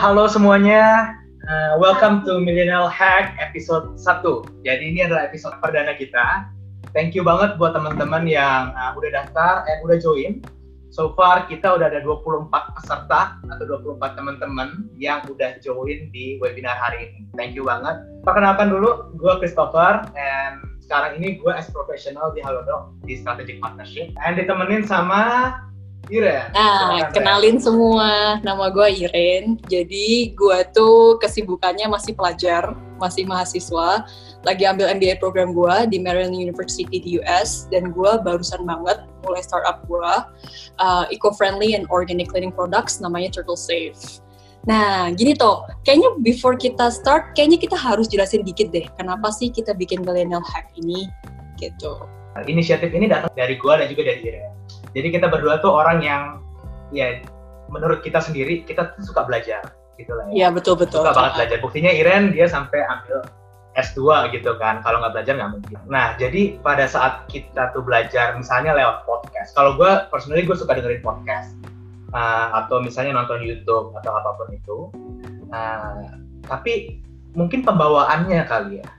Halo semuanya, uh, welcome to Millennial Hack episode 1. Jadi ini adalah episode perdana kita. Thank you banget buat teman-teman yang uh, udah daftar dan udah join. So far kita udah ada 24 peserta atau 24 teman-teman yang udah join di webinar hari ini. Thank you banget. Perkenalkan dulu, gue Christopher and sekarang ini gue as professional di Halodoc di Strategic Partnership and ditemenin sama Iren. Nah, kenalin semua. Nama gue Iren. Jadi gue tuh kesibukannya masih pelajar, masih mahasiswa. Lagi ambil MBA program gue di Maryland University di US. Dan gue barusan banget mulai startup gue. Uh, Eco-friendly and organic cleaning products namanya Turtle Safe. Nah, gini toh, kayaknya before kita start, kayaknya kita harus jelasin dikit deh, kenapa sih kita bikin millennial hack ini, gitu. Inisiatif ini datang dari gue dan juga dari Iren jadi kita berdua tuh orang yang ya menurut kita sendiri kita tuh suka belajar gitu lah ya. Iya betul betul. Suka banget belajar. Buktinya Iren dia sampai ambil S2 gitu kan. Kalau nggak belajar nggak mungkin. Nah jadi pada saat kita tuh belajar misalnya lewat podcast. Kalau gue personally gue suka dengerin podcast uh, atau misalnya nonton YouTube atau apa pun itu. Uh, tapi mungkin pembawaannya kali ya.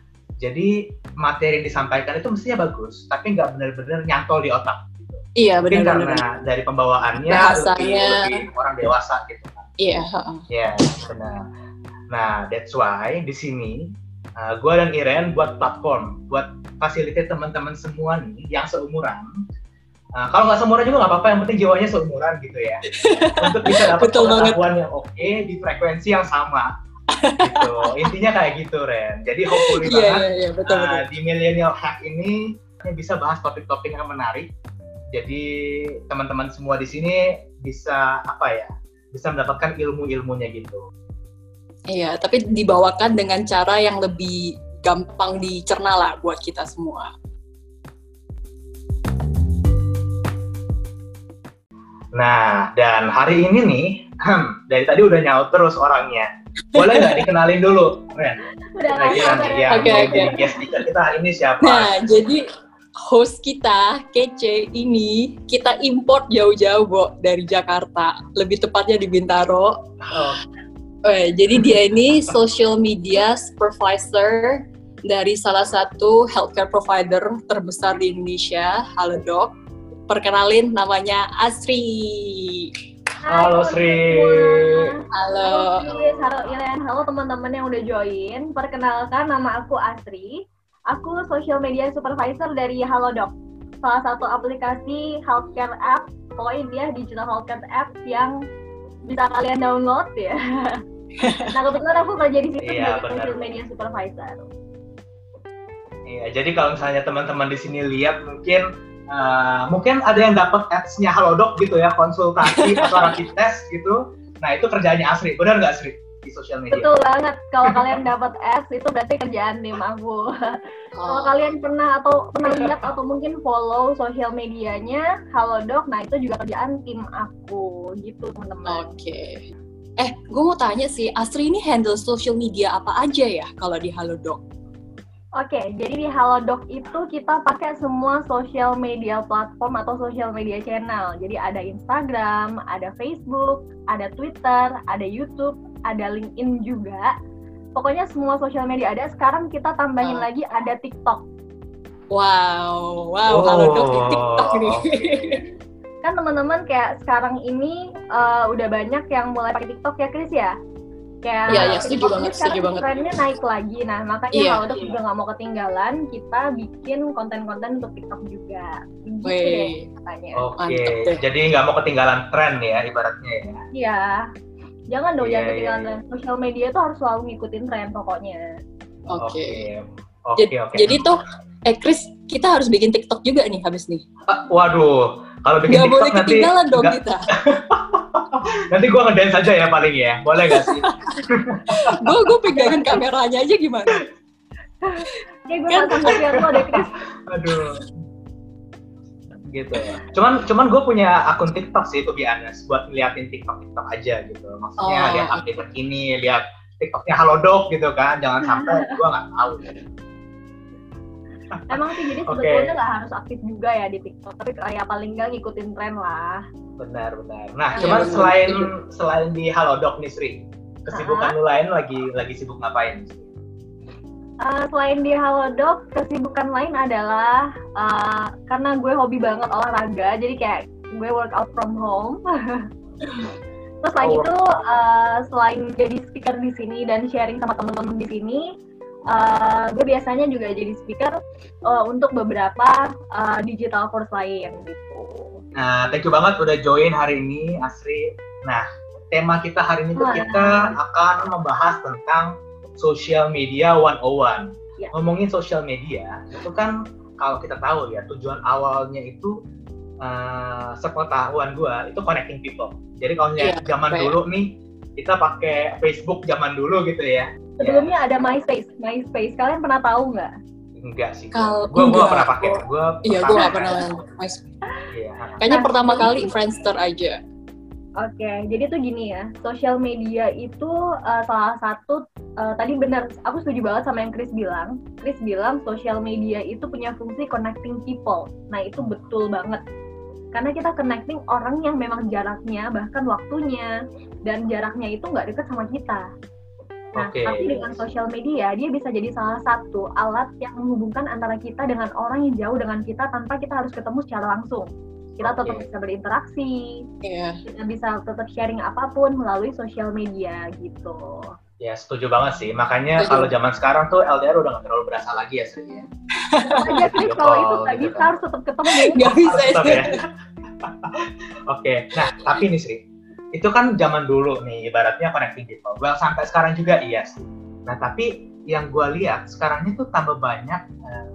Jadi materi yang disampaikan itu mestinya bagus, tapi nggak benar-benar nyantol di otak Iya benar. karena benar. dari pembawaannya bahasanya lebih, lebih orang dewasa gitu. Iya. Iya benar. Nah that's why di sini uh, gue dan Iren buat platform buat fasilitas teman-teman semua nih yang seumuran. Uh, kalau nggak seumuran juga nggak apa-apa, yang penting jiwanya seumuran gitu ya. Untuk bisa dapat pengetahuan yang oke okay, di frekuensi yang sama. gitu. Intinya kayak gitu Ren. Jadi hopefully yeah, banget yeah, yeah, betul, uh, betul. di Millennial Hack ini bisa bahas topik-topik yang menarik jadi teman-teman semua di sini bisa apa ya? Bisa mendapatkan ilmu-ilmunya gitu. Iya, tapi dibawakan dengan cara yang lebih gampang dicerna lah buat kita semua. Nah, dan hari ini nih, dari tadi udah nyaut terus orangnya. Boleh nggak dikenalin dulu, Ren? Udah, Kira-kira yang okay, okay. guest speaker kita hari ini siapa? Nah, jadi host kita kece ini kita import jauh-jauh Bo dari Jakarta lebih tepatnya di Bintaro oh. Eh, jadi dia ini social media supervisor dari salah satu healthcare provider terbesar di Indonesia Halodoc perkenalin namanya Asri Halo Sri. Halo. Halo, halo Iren. Halo teman-teman yang udah join. Perkenalkan nama aku Asri. Aku social media supervisor dari Halodoc, salah satu aplikasi healthcare app, pokoknya dia digital healthcare app yang bisa kalian download ya. nah kebetulan aku kerja di situ iya, sebagai social media supervisor. Iya, jadi kalau misalnya teman-teman di sini lihat mungkin uh, mungkin ada yang dapat ads-nya Halodoc gitu ya, konsultasi atau rapid test gitu. Nah itu kerjaannya Asri, benar nggak Asri? Di sosial media. Betul banget. Kalau kalian dapat ads itu berarti kerjaan tim aku. Oh. Kalau kalian pernah atau pernah lihat atau mungkin follow sosial medianya Halodoc, nah itu juga kerjaan tim aku gitu teman-teman. Oke. Okay. Eh, gue mau tanya sih, Asri ini handle social media apa aja ya kalau di Halodoc? Oke, okay, jadi di Halodoc itu kita pakai semua social media platform atau social media channel. Jadi ada Instagram, ada Facebook, ada Twitter, ada YouTube, ada LinkedIn juga. Pokoknya semua social media ada. Sekarang kita tambahin oh. lagi ada TikTok. Wow, wow, oh. Halodoc di TikTok nih. kan teman-teman kayak sekarang ini uh, udah banyak yang mulai pakai TikTok ya, Chris ya? kayak iya, iya, setuju banget, setuju banget. trennya naik lagi nah makanya iya, kalau iya. juga nggak mau ketinggalan kita bikin konten-konten untuk TikTok juga gitu deh katanya oke okay. jadi nggak mau ketinggalan tren ya ibaratnya ya iya jangan dong yeah, jangan iya, ketinggalan yeah. tren sosial media tuh harus selalu ngikutin tren pokoknya oke okay. okay. okay, okay. jadi tuh eh Chris kita harus bikin TikTok juga nih habis nih uh, waduh kalau bikin gak TikTok boleh ketinggalan nanti, dong gak, kita Nanti gue ngedance aja ya paling ya. Boleh gak sih? gue gue pegangin kameranya aja gimana? Ya gue kan pasang lo deh Chris. Aduh. Gitu. Cuman cuman gue punya akun TikTok sih tuh honest buat ngeliatin TikTok TikTok aja gitu. Maksudnya oh. lihat update terkini, lihat TikToknya Halodoc gitu kan. Jangan sampai gue nggak tahu. Emang sih jadi sebetulnya nggak okay. harus aktif juga ya di TikTok, tapi kayak paling nggak ngikutin tren lah benar benar nah ya, cuman ya, selain selain di Halodoc nih Sri kesibukan lu lain lagi lagi sibuk ngapain? Uh, selain di Halodoc, kesibukan lain adalah uh, karena gue hobi banget olahraga, jadi kayak gue workout from home. Terus lagi oh. itu uh, selain jadi speaker di sini dan sharing sama teman-teman di sini, uh, gue biasanya juga jadi speaker uh, untuk beberapa uh, digital course lain gitu. Nah, thank you banget udah join hari ini, Asri. Nah, tema kita hari ini tuh kita akan membahas tentang social media 101. Ya. Ngomongin social media, itu kan kalau kita tahu ya tujuan awalnya itu uh, sepengetahuan gue itu connecting people. Jadi kalau ya, zaman right. dulu nih kita pakai Facebook zaman dulu gitu ya. Sebelumnya ya. ada MySpace. MySpace kalian pernah tahu nggak? Enggak sih. Kalau gue gue pernah pakai. Gue iya gue gak pernah MySpace. Iya. Kayaknya nah, pertama kali Friendster aja. Oke, okay, jadi tuh gini ya, sosial media itu uh, salah satu uh, tadi benar, aku setuju banget sama yang Chris bilang. Chris bilang sosial media itu punya fungsi connecting people. Nah itu betul banget, karena kita connecting orang yang memang jaraknya bahkan waktunya dan jaraknya itu nggak deket sama kita. Nah, okay. tapi dengan sosial media dia bisa jadi salah satu alat yang menghubungkan antara kita dengan orang yang jauh dengan kita tanpa kita harus ketemu secara langsung kita tetap bisa berinteraksi yeah. kita bisa tetap sharing apa pun melalui sosial media gitu ya setuju banget sih makanya kalau zaman sekarang tuh LDR udah gak terlalu berasa lagi ya Sri ya ya kalau itu tadi gitu. harus tetap ketemu nggak bisa ya. Oke, nah tapi nih Sri, itu kan zaman dulu nih ibaratnya connecting people. Well sampai sekarang juga iya sih. Nah tapi yang gue lihat sekarang itu tambah banyak eh,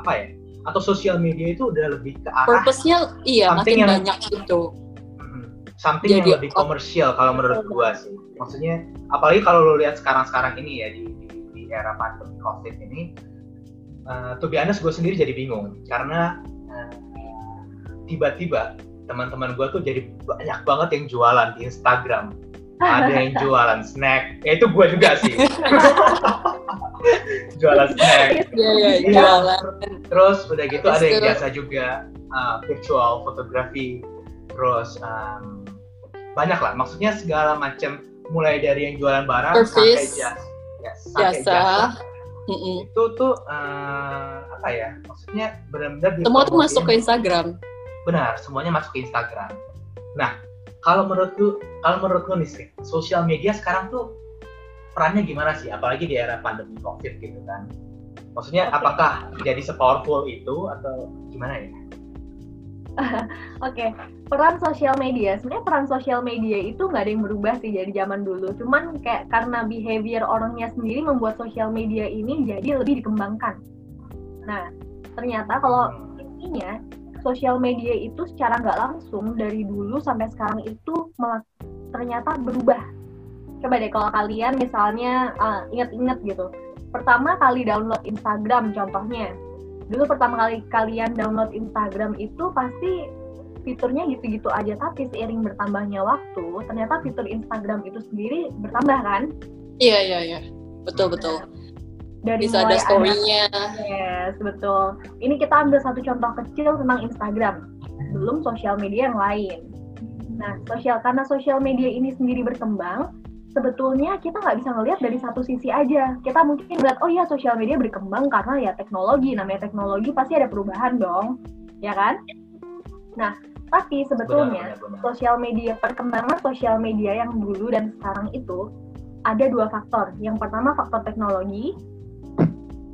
apa ya atau sosial media itu udah lebih ke arah purpose-nya iya makin yang, banyak gitu. Something Jadi, yang lebih komersial kalau menurut gua sih. Maksudnya apalagi kalau lo lihat sekarang-sekarang ini ya di, di, di era pandemi covid ini uh, to be honest gue sendiri jadi bingung. Karena uh, tiba-tiba teman-teman gue tuh jadi banyak banget yang jualan di Instagram ada yang jualan snack. Ya itu gue juga sih. Jualan snack. Iya iya jualan. Terus udah gitu ada yang biasa juga uh, virtual fotografi. Terus um, banyak lah. Maksudnya segala macam. Mulai dari yang jualan barang sampai jasa, ya, sampai jasa. jasa. Mm -mm. itu tuh uh, apa ya? Maksudnya benar-benar semua tuh masuk ke Instagram? Benar semuanya masuk ke Instagram. Nah kalau menurut lu kalau menurut lu nih sosial media sekarang tuh perannya gimana sih apalagi di era pandemi covid gitu kan maksudnya okay. apakah jadi sepowerful itu atau gimana ya Oke, okay. peran sosial media. Sebenarnya peran sosial media itu nggak ada yang berubah sih dari zaman dulu. Cuman kayak karena behavior orangnya sendiri membuat sosial media ini jadi lebih dikembangkan. Nah, ternyata kalau hmm. intinya sosial media itu secara nggak langsung dari dulu sampai sekarang itu ternyata berubah. Coba deh kalau kalian misalnya uh, inget-inget gitu. Pertama kali download Instagram contohnya. Dulu pertama kali kalian download Instagram itu pasti fiturnya gitu-gitu aja tapi seiring bertambahnya waktu ternyata fitur Instagram itu sendiri bertambah kan? Iya iya iya. Betul betul dari bisa ada story-nya yes betul ini kita ambil satu contoh kecil tentang Instagram belum sosial media yang lain nah sosial karena sosial media ini sendiri berkembang sebetulnya kita nggak bisa ngelihat dari satu sisi aja. Kita mungkin lihat, oh ya sosial media berkembang karena ya teknologi, namanya teknologi pasti ada perubahan dong, ya kan? Nah, tapi sebetulnya sosial media perkembangan sosial media yang dulu dan sekarang itu ada dua faktor. Yang pertama faktor teknologi,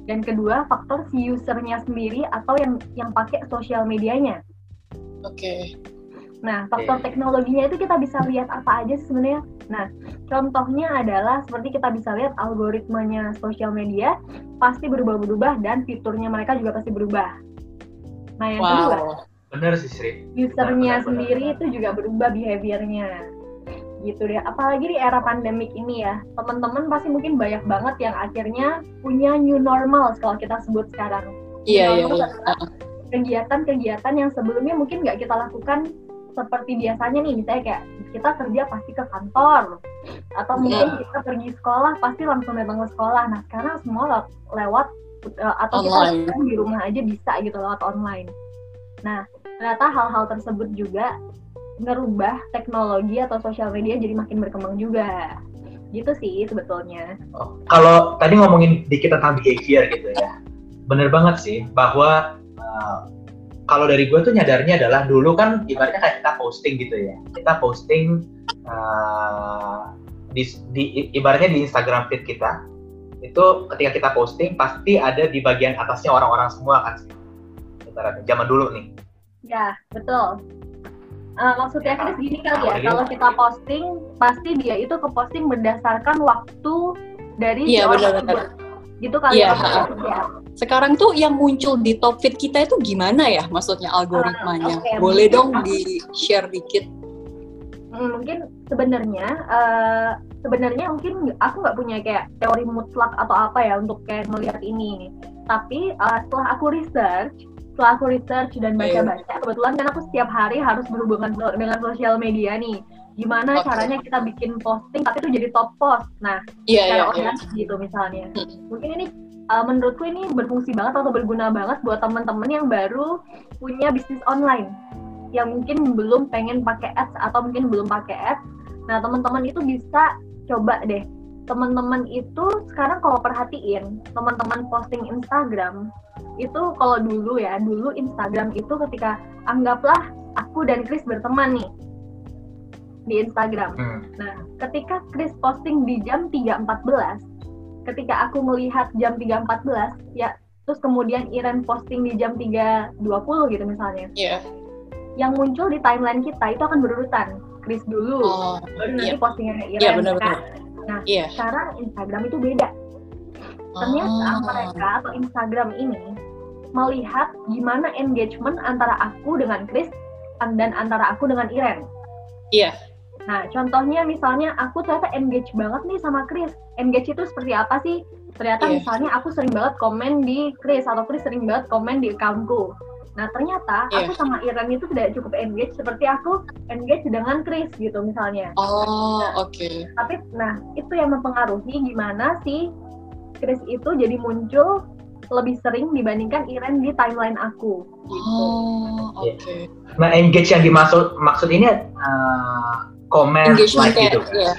dan kedua faktor si usernya sendiri atau yang yang pakai sosial medianya. Oke. Okay. Nah, faktor teknologinya itu kita bisa lihat apa aja sebenarnya. Nah, contohnya adalah seperti kita bisa lihat algoritmanya sosial media pasti berubah-berubah dan fiturnya mereka juga pasti berubah. Nah, yang wow. kedua, benar sih Sri. Usernya sendiri benar. itu juga berubah behaviornya. Gitu deh. Apalagi di era pandemik ini ya, teman-teman pasti mungkin banyak banget yang akhirnya punya new normal kalau kita sebut sekarang. Iya, iya, iya. Kegiatan-kegiatan yang sebelumnya mungkin nggak kita lakukan seperti biasanya nih misalnya kayak kita kerja pasti ke kantor atau iya. mungkin yeah. kita pergi sekolah pasti langsung datang ke sekolah nah sekarang semua lewat uh, atau online. kita di rumah aja bisa gitu lewat online nah ternyata hal-hal tersebut juga ngerubah teknologi atau sosial media jadi makin berkembang juga. Gitu sih sebetulnya. Oh, kalau tadi ngomongin dikit tentang behavior gitu ya, bener banget sih bahwa uh, kalau dari gue tuh nyadarnya adalah dulu kan ibaratnya kayak kita posting gitu ya, kita posting uh, di, di ibaratnya di Instagram feed kita itu ketika kita posting pasti ada di bagian atasnya orang-orang semua kan sih, ibaratnya zaman dulu nih. ya betul Uh, maksudnya Ya, Chris gini kali ya, kalau kita posting, pasti dia itu ke posting berdasarkan waktu dari si Iya, orang benar-benar. tersebut. Gitu kali Iya, ya, ya. Sekarang tuh yang muncul di top feed kita itu gimana ya maksudnya algoritmanya? Ah, oke, Boleh mungkin dong aku- di-share dikit? Hmm, mungkin sebenarnya eh, sebenarnya mungkin aku nggak punya kayak teori mutlak atau apa ya untuk kayak melihat ini tapi eh, setelah aku research setelah aku research dan baca-baca kebetulan kan aku setiap hari harus berhubungan dengan sosial media nih gimana Oke. caranya kita bikin posting tapi itu jadi top post nah iya, secara iya. organik gitu misalnya Mm. mungkin ini uh, menurutku ini berfungsi banget atau berguna banget buat teman-teman yang baru punya bisnis online yang mungkin belum pengen pakai ads atau mungkin belum pakai ads nah teman-teman itu bisa coba deh teman-teman itu sekarang kalau perhatiin teman-teman posting Instagram itu kalau dulu ya dulu Instagram itu ketika anggaplah aku dan Chris berteman nih di Instagram Hmm. Nah, ketika Chris posting di jam 3.14, ketika aku melihat jam 3.14, ya terus kemudian Iren posting di jam 3.20 gitu misalnya, Iya. yang muncul di timeline kita itu akan berurutan. Chris dulu, Oh, baru nanti postingannya Iren. Iya, benar-benar. Nah, Iya. sekarang Instagram itu beda. Ternyata Ah. mereka atau Instagram ini melihat gimana engagement antara aku dengan Chris dan antara aku dengan Iren. Iya. Nah, contohnya misalnya aku ternyata engage banget nih sama Chris. Engage itu seperti apa sih? Ternyata Iya. misalnya aku sering banget komen di Chris atau Chris sering banget komen di accountku. Nah, ternyata Iya. aku sama Iren itu tidak cukup engage seperti aku engage dengan Chris gitu misalnya. Oh, oke. Tapi nah, itu yang mempengaruhi gimana sih Chris itu jadi muncul lebih sering dibandingkan Iren di timeline aku gitu. Oh, oke. Nah, engage yang dimaksud maksud ini uh, komen, Engagement like gitu. iya.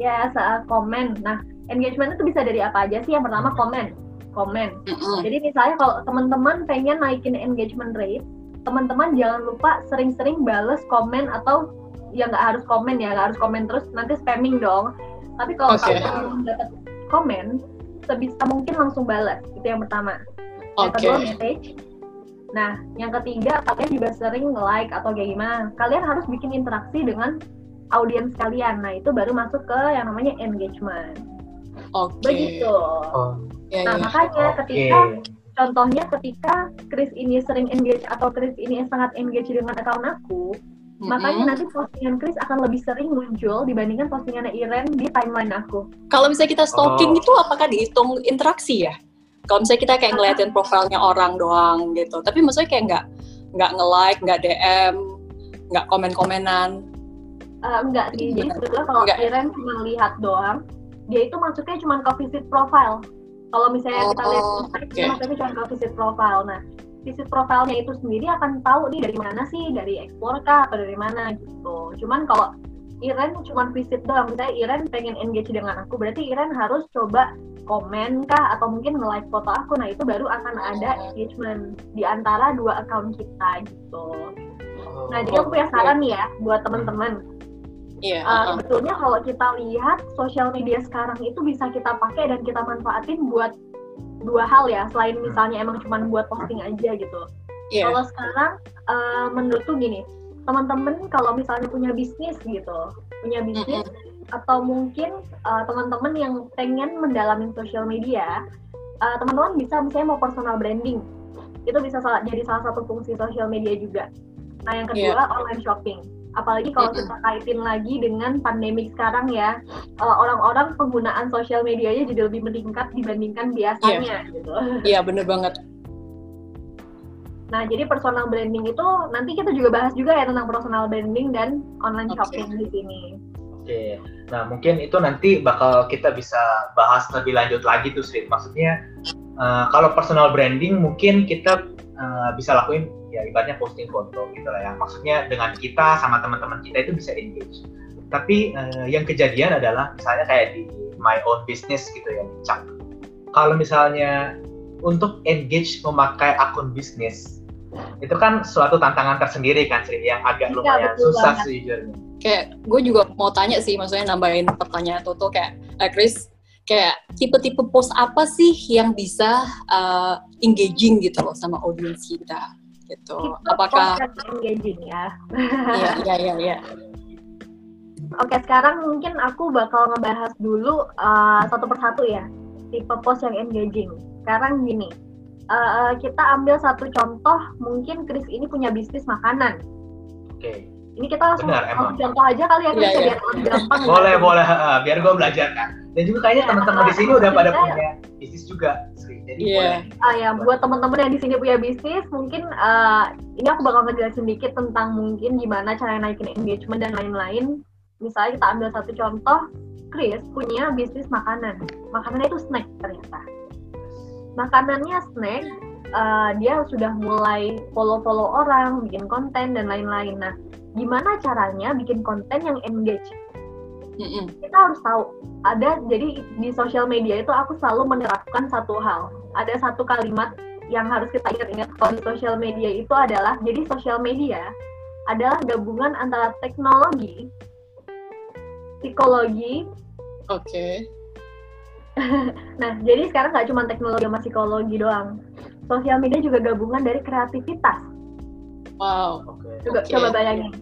Ya, saat komen. Nah, engagement itu bisa dari apa aja sih? Yang pertama komen. Komen. Mm-mm. Jadi misalnya kalau teman-teman pengen naikin engagement rate, teman-teman jangan lupa sering-sering bales komen atau ya nggak harus komen ya, nggak harus komen terus nanti spamming dong. Tapi kalau Oke. kalian dapat komen, sebisa mungkin langsung balas. Itu yang pertama. Yang Oke. kedua message. Nah, yang ketiga kalian juga sering like atau kayak gimana. Kalian harus bikin interaksi dengan audiens kalian. Nah, itu baru masuk ke yang namanya engagement. Oke. Begitu. Oh, Iya, Nah, iya. makanya oke. ketika contohnya ketika Chris ini sering engage atau Chris ini sangat engage dengan account aku, Mm-mm. makanya nanti postingan Chris akan lebih sering muncul dibandingkan postingannya Iren di timeline aku. Kalau misalnya kita stalking Oh. itu apakah dihitung interaksi ya? Kalau misalnya kita kayak ngeliatin profilnya orang doang gitu, tapi maksudnya kayak nggak nggak nge-like, nggak DM, nggak komen-komenan. Eh, enggak sih, jadi sebetulnya kalau Enggak. Iren cuma lihat doang, dia itu masuknya cuma ke visit profile. Kalau misalnya kita lihat Oh, oke. dia masuknya cuma ke visit profile. Nah, visit profilnya itu sendiri akan tahu nih dari mana sih, dari explore kah atau dari mana gitu. Cuman kalau Iren cuma visit doang, misalnya Iren pengen engage dengan aku, berarti Iren harus coba komen kah atau mungkin nge-like foto aku. Nah, itu baru akan ada engagement di antara dua account kita gitu. Nah, jadi aku punya Oke. saran nih ya buat teman-teman. Iya. Uh, sebetulnya kalau kita lihat sosial media sekarang itu bisa kita pakai dan kita manfaatin buat dua hal ya selain misalnya emang cuma buat posting aja gitu. Iya. Kalau sekarang uh, menurutku gini, teman-teman kalau misalnya punya bisnis gitu, punya bisnis atau mungkin uh, teman-teman yang pengen mendalami sosial media, uh, teman-teman bisa misalnya mau personal branding, itu bisa salah, jadi salah satu fungsi sosial media juga. Nah yang kedua online shopping, apalagi kalau kita kaitin lagi dengan pandemik sekarang ya, uh, orang-orang penggunaan sosial medianya jadi lebih meningkat dibandingkan biasanya gitu. Iya, bener banget. Nah, jadi personal branding itu nanti kita juga bahas juga ya tentang personal branding dan online Oke. shopping di sini. Oke, nah mungkin itu nanti bakal kita bisa bahas lebih lanjut lagi tuh Sri. Maksudnya eh, kalau personal branding mungkin kita eh, bisa lakuin ya ibaratnya posting foto gitu lah ya. Maksudnya dengan kita sama teman-teman kita itu bisa engage. tapi uh, yang kejadian adalah misalnya kayak di my own business gitu ya di Cap. Kalau misalnya untuk engage memakai akun bisnis itu kan suatu tantangan tersendiri kan sih yang agak iya, lumayan susah sejujurnya. Kayak gue juga mau tanya sih, maksudnya nambahin pertanyaan Toto kayak, eh, Chris, kayak tipe-tipe post apa sih yang bisa uh, engaging gitu loh sama audiens kita gitu. Tipe Apakah engaging ya? Iya, iya, iya, iya. Oke, sekarang mungkin aku bakal ngebahas dulu uh, satu persatu ya, tipe post yang engaging. Sekarang gini, uh, kita ambil satu contoh, mungkin Chris ini punya bisnis makanan. Oke. Okay. Ini kita langsung, Benar, langsung contoh aja kali ya, Chris, yeah, yeah. biar gampang. boleh, boleh, biar gue belajar kan. Dan juga kayaknya yeah, teman-teman di sini udah pada punya bisnis juga, Jadi yeah. boleh. Ah ya, buat teman-teman yang di sini punya bisnis, mungkin uh, ini aku bakal ngejelasin sedikit tentang mungkin gimana cara naikin engagement dan lain-lain misalnya kita ambil satu contoh, Chris punya bisnis makanan. Makanannya itu snack ternyata. Makanannya snack, uh, dia sudah mulai follow-follow orang, bikin konten dan lain-lain. Nah, gimana caranya bikin konten yang engage? Mm-hmm. Kita harus tahu. Ada jadi di sosial media itu aku selalu menerapkan satu hal. Ada satu kalimat yang harus kita ingat-ingat kalau di sosial media itu adalah jadi sosial media adalah gabungan antara teknologi psikologi. Oke. Okay. nah, jadi sekarang nggak cuma teknologi sama psikologi doang. Sosial media juga gabungan dari kreativitas. Wow. Coba, okay. coba bayangin.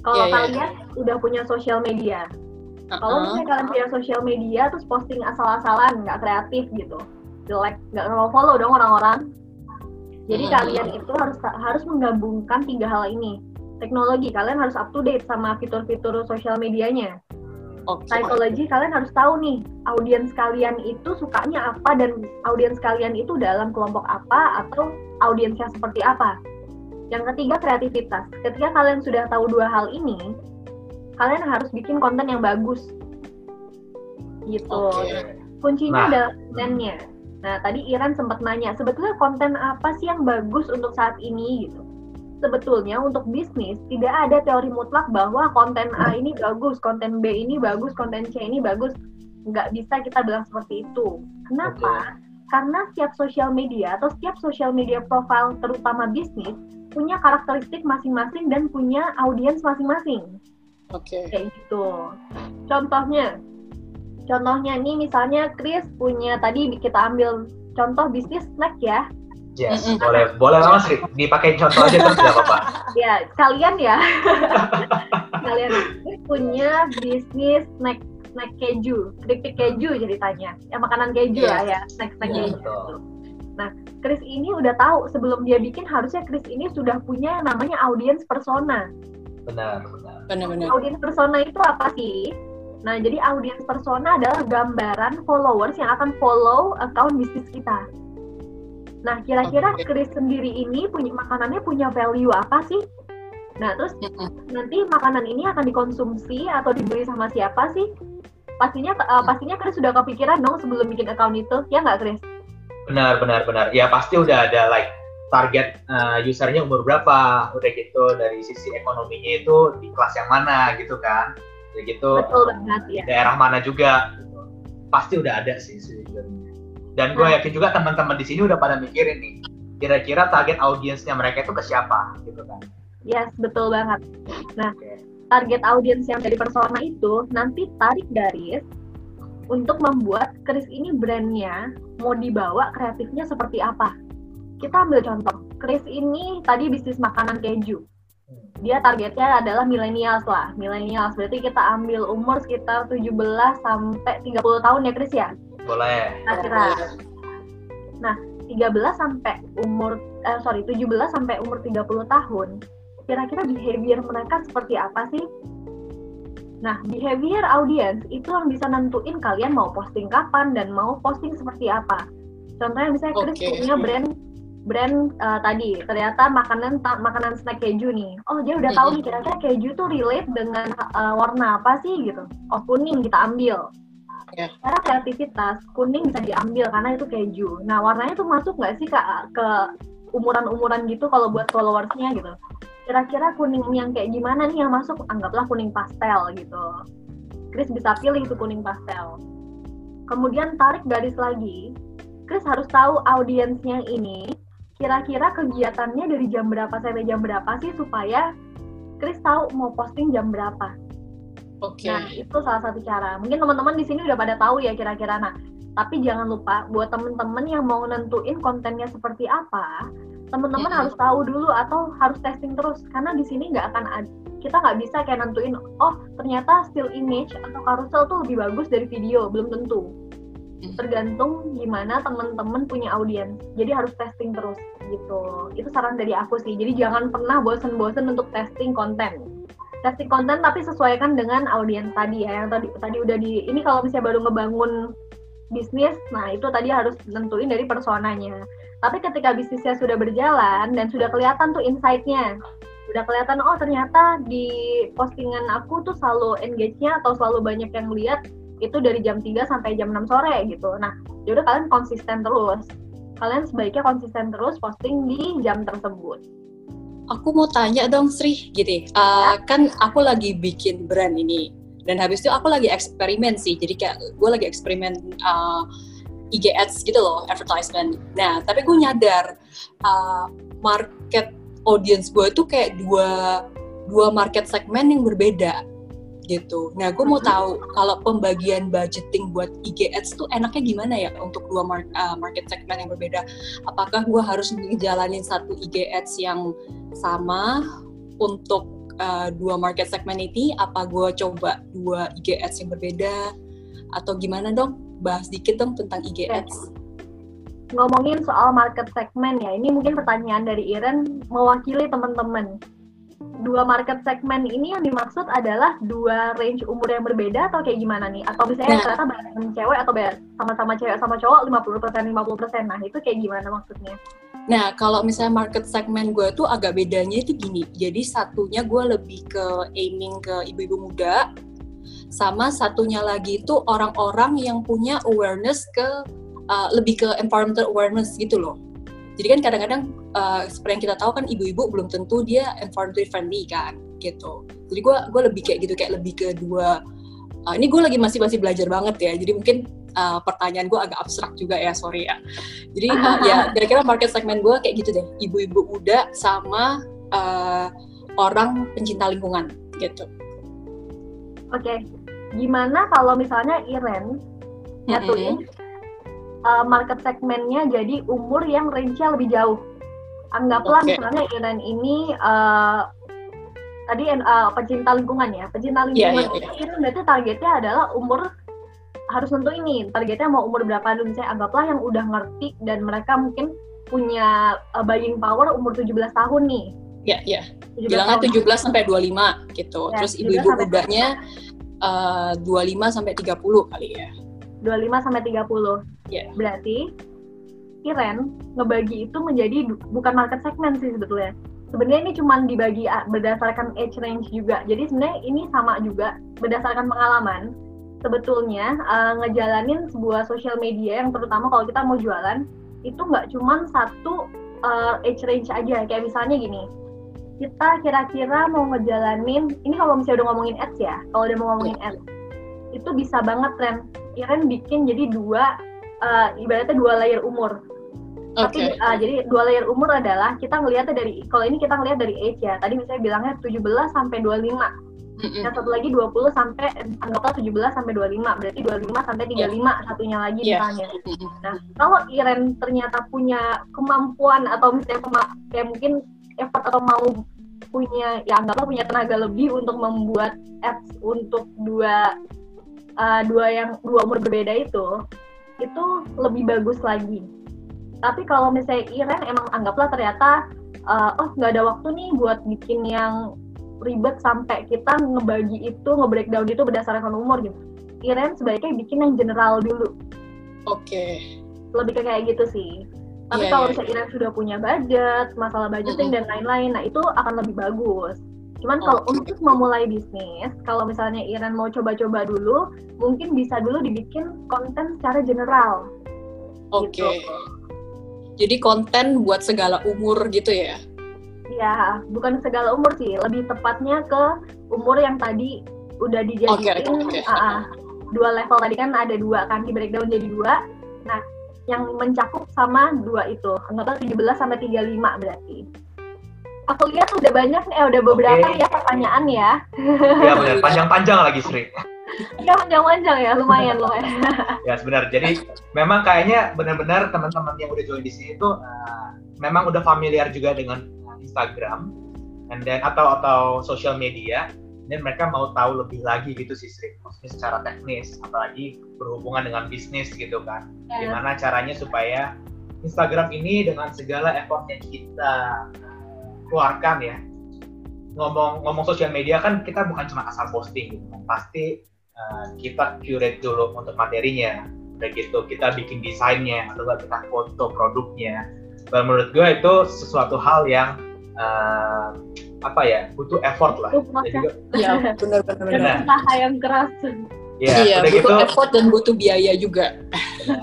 Kalau yeah, iya. kalian yeah. udah punya sosial media, uh-huh. kalau misalnya kalian punya sosial media terus posting asal-asalan, nggak kreatif gitu, jelek, nggak follow dong orang-orang. Jadi uh-huh. kalian itu harus harus menggabungkan tiga hal ini. Teknologi, kalian harus up to date sama fitur-fitur sosial medianya Okay. Psikologi kalian harus tahu nih audiens kalian itu sukanya apa dan audiens kalian itu dalam kelompok apa atau audiens yang seperti apa. Yang ketiga kreativitas. Ketika kalian sudah tahu dua hal ini, kalian harus bikin konten yang bagus. Gitu. Okay. Kuncinya nah. adalah kontennya. Nah, tadi Iran sempat nanya, sebetulnya konten apa sih yang bagus untuk saat ini gitu sebetulnya untuk bisnis tidak ada teori mutlak bahwa konten A ini bagus, konten B ini bagus, konten C ini bagus. Nggak bisa kita bilang seperti itu. Kenapa? Okay. Karena setiap sosial media atau setiap sosial media profile terutama bisnis punya karakteristik masing-masing dan punya audiens masing-masing. Oke. Okay. Kayak gitu. Contohnya, contohnya ini misalnya Chris punya tadi kita ambil contoh bisnis snack ya Yes, mm -hmm. boleh, boleh banget sih. Dipakai contoh aja tuh tidak apa-apa. Ya, kalian ya, kalian punya bisnis snack snack keju, keripik keju ceritanya. Ya makanan keju yes. lah ya, snack snack yeah, keju. Betul. Nah, Chris ini udah tahu sebelum dia bikin harusnya Chris ini sudah punya namanya audience persona. Benar, benar. Benar-benar. Audience persona itu apa sih? Nah, jadi audience persona adalah gambaran followers yang akan follow account bisnis kita. Nah, kira-kira okay. Chris sendiri ini punya makanannya punya value apa sih? Nah, terus nanti makanan ini akan dikonsumsi atau dibeli sama siapa sih? Pastinya uh, pastinya Chris sudah kepikiran dong sebelum bikin account itu, ya nggak Chris? Benar, benar, benar. Ya pasti udah ada like target uh, usernya umur berapa, udah gitu dari sisi ekonominya itu di kelas yang mana gitu kan, udah gitu. Betul banget ya. Daerah mana juga, pasti udah ada sih sebenarnya. Dan gue yakin juga teman-teman di sini udah pada mikirin nih, kira-kira target audiensnya mereka itu ke siapa, gitu kan? Yes, betul banget. Nah, target audiens yang dari persona itu nanti tarik garis untuk membuat Chris ini brandnya mau dibawa kreatifnya seperti apa. Kita ambil contoh, Chris ini tadi bisnis makanan keju. Dia targetnya adalah millennials lah, millennials. Berarti kita ambil umur sekitar 17 sampai 30 tahun ya Chris ya? Boleh. Kira. Nah, 13 sampai umur eh, sorry, 17 sampai umur 30 tahun, kira-kira behavior mereka seperti apa sih? Nah, behavior audience itu yang bisa nentuin kalian mau posting kapan dan mau posting seperti apa. Contohnya misalnya Chris okay. punya brand brand uh, tadi ternyata makanan makanan snack keju nih. Oh, dia udah tahu nih kira-kira keju tuh relate dengan uh, warna apa sih gitu. Oh, kuning kita ambil yeah. karena kreativitas kuning bisa diambil karena itu keju nah warnanya tuh masuk nggak sih ke, ke umuran-umuran gitu kalau buat followersnya gitu kira-kira kuning yang kayak gimana nih yang masuk anggaplah kuning pastel gitu Chris bisa pilih itu kuning pastel kemudian tarik garis lagi Chris harus tahu audiensnya ini kira-kira kegiatannya dari jam berapa sampai jam berapa sih supaya Chris tahu mau posting jam berapa Oke. Okay. Nah, itu salah satu cara. Mungkin teman-teman di sini udah pada tahu ya kira-kira. Nah, tapi jangan lupa buat teman-teman yang mau nentuin kontennya seperti apa, teman-teman harus tahu dulu atau harus testing terus. Karena di sini nggak akan ada, kita nggak bisa kayak nentuin oh ternyata still image atau carousel tuh lebih bagus dari video. Belum tentu. Tergantung gimana teman-teman punya audiens. Jadi harus testing terus gitu. Itu saran dari aku sih. Jadi jangan pernah bosen-bosen untuk testing konten. Testing konten tapi sesuaikan dengan audiens tadi ya yang tadi tadi udah di ini kalau misalnya baru ngebangun bisnis nah itu tadi harus tentuin dari personanya tapi ketika bisnisnya sudah berjalan dan sudah kelihatan tuh insight-nya, sudah kelihatan oh ternyata di postingan aku tuh selalu engage-nya atau selalu banyak yang lihat itu dari jam 3 sampai jam 6 sore gitu. Nah, yaudah kalian konsisten terus. Kalian sebaiknya konsisten terus posting di jam tersebut. Aku mau tanya dong Sri, gitu. Uh, ya. Kan aku lagi bikin brand ini dan habis itu aku lagi eksperimen sih. Jadi kayak gue lagi eksperimen uh, IG ads gitu loh, advertisement. Nah, tapi gue nyadar uh, market audience gue itu kayak dua dua market segmen yang berbeda gitu. Nah, gue mau mm-hmm. tahu kalau pembagian budgeting buat IG ads tuh enaknya gimana ya untuk dua mar uh, market segmen yang berbeda? Apakah gue harus ngejalanin satu IG ads yang sama untuk uh, dua market segmen ini? Apa gue coba dua IG ads yang berbeda? Atau gimana dong? bahas dikit dong tentang IG Ads. Ngomongin soal market segmen ya, ini mungkin pertanyaan dari Iren mewakili teman-teman. Dua market segmen ini yang dimaksud adalah dua range umur yang berbeda atau kayak gimana nih? Atau misalnya nah. ternyata banyak cewek atau sama-sama cewek sama cowok 50% 50%. Nah, itu kayak gimana maksudnya? Nah, kalau misalnya market segmen gue tuh agak bedanya itu gini. Jadi satunya gue lebih ke aiming ke ibu-ibu muda, sama satunya lagi itu orang-orang yang punya awareness ke uh, lebih ke environmental awareness gitu loh. Jadi kan kadang-kadang uh, seperti yang kita tahu kan ibu-ibu belum tentu dia environmentally friendly kan gitu. Jadi gue gue lebih kayak gitu kayak lebih ke dua uh, ini gue lagi masih masih belajar banget ya. Jadi mungkin uh, pertanyaan gue agak abstrak juga ya sorry ya jadi uh, ya kira-kira market segmen gue kayak gitu deh ibu-ibu muda sama uh, orang pencinta lingkungan gitu oke okay gimana kalau misalnya Iren nyatuin mm-hmm. uh, market segmennya jadi umur yang range-nya lebih jauh. Anggaplah okay. misalnya Iren ini uh, tadi uh, pecinta lingkungan ya, pecinta iya, lingkungan yeah, yeah, yeah. itu berarti targetnya adalah umur harus tentu ini targetnya mau umur berapa dulu saya anggaplah yang udah ngerti dan mereka mungkin punya uh, buying power umur 17 tahun nih. Ya, ya. Bilangnya 17 sampai 25 gitu. Ya, Terus ibu-ibu mudanya uh, 25 sampai 30 kali ya. 25 sampai 30. Yeah. Berarti Iren ngebagi itu menjadi bukan market segment sih sebetulnya. Sebenarnya ini cuma dibagi berdasarkan age range juga. Jadi sebenarnya ini sama juga berdasarkan pengalaman. Sebetulnya uh, ngejalanin sebuah sosial media yang terutama kalau kita mau jualan itu nggak cuma satu uh, age range aja. Kayak misalnya gini, kita kira-kira mau ngejalanin ini kalau misalnya udah ngomongin ads ya kalau udah mau ngomongin ads itu bisa banget tren Iren bikin jadi dua uh, ibaratnya dua layer umur. Okay. tapi uh, jadi dua layer umur adalah kita ngelihatnya dari kalau ini kita ngelihat dari age ya. Tadi misalnya bilangnya 17 sampai 25 mm-hmm. yang satu lagi 20 sampai anggaplah 17 sampai 25 berarti 25 sampai 35 yeah. satunya lagi yeah. misalnya nah kalau Iren ternyata punya kemampuan atau misalnya kema- kayak mungkin effort atau mau punya ya anggaplah punya tenaga lebih untuk membuat apps untuk dua uh, dua yang dua umur berbeda itu itu lebih bagus lagi tapi kalau misalnya Iren emang anggaplah ternyata uh, oh nggak ada waktu nih buat bikin yang ribet sampai kita ngebagi itu nge-breakdown itu berdasarkan umur gitu Iren sebaiknya bikin yang general dulu oke okay. lebih ke kayak gitu sih tapi yeah, kalau yeah. misalnya Iren sudah punya budget, masalah budgeting mm -hmm. dan lain-lain, nah itu akan lebih bagus. Cuman kalau untuk memulai bisnis, kalau misalnya Iren mau coba-coba dulu, mungkin bisa dulu dibikin konten secara general. Oke. Okay. Gitu. Jadi konten buat segala umur gitu ya? Ya bukan segala umur sih, lebih tepatnya ke umur yang tadi udah dijadiin Oke, oke. ah, ah. dua level tadi kan ada dua kan di breakdown jadi dua. Nah, yang mencakup sama dua itu, anggaplah 17 sampai 35 berarti. Aku lihat udah banyak nih, eh, udah beberapa Oke. ya pertanyaan ya. Iya benar, panjang-panjang lagi Sri. Ya panjang-panjang ya, lumayan lumayan. Ya sebenar. Jadi memang kayaknya benar-benar teman-teman yang udah join di sini tuh uh, memang udah familiar juga dengan uh, Instagram and then atau atau social media dan mereka mau tahu lebih lagi gitu sih Sri. Maksudnya secara teknis apalagi berhubungan dengan bisnis gitu kan. Ya. Gimana caranya supaya Instagram ini dengan segala effort yang kita keluarkan ya ngomong ngomong sosial media kan kita bukan cuma asal posting gitu kan. pasti uh, kita curate dulu untuk materinya udah gitu kita bikin desainnya atau kita foto produknya dan menurut gue itu sesuatu hal yang uh, apa ya butuh effort lah Butuh dan juga Iya, benar-benar. Benar. Usaha yang keras. ya iya, udah butuh gitu effort dan butuh biaya juga.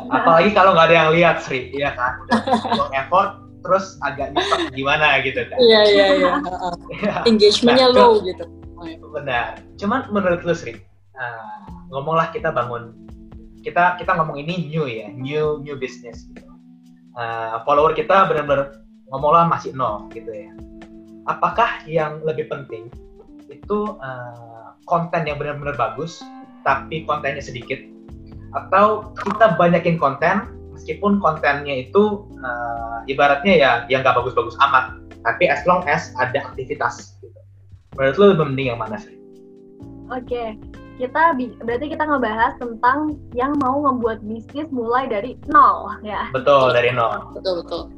apalagi kalau nggak ada yang lihat Sri ya kan udah buang effort terus agak nyesek gimana gitu kan Iya, iya, iya. Ya. Engagementnya Nah, low gitu. benar cuman menurut lu Sri uh, ngomonglah kita bangun kita kita ngomong ini new ya new new business gitu. Uh, follower kita benar-benar ngomonglah masih nol gitu ya apakah yang lebih penting itu uh, konten yang benar-benar bagus tapi kontennya sedikit atau kita banyakin konten meskipun kontennya itu uh, ibaratnya ya yang nggak bagus-bagus amat tapi as long as ada aktivitas gitu. menurut lu lebih mending yang mana sih? Oke, kita bi- berarti kita ngebahas tentang yang mau membuat bisnis mulai dari nol ya. Betul dari nol. Betul, betul.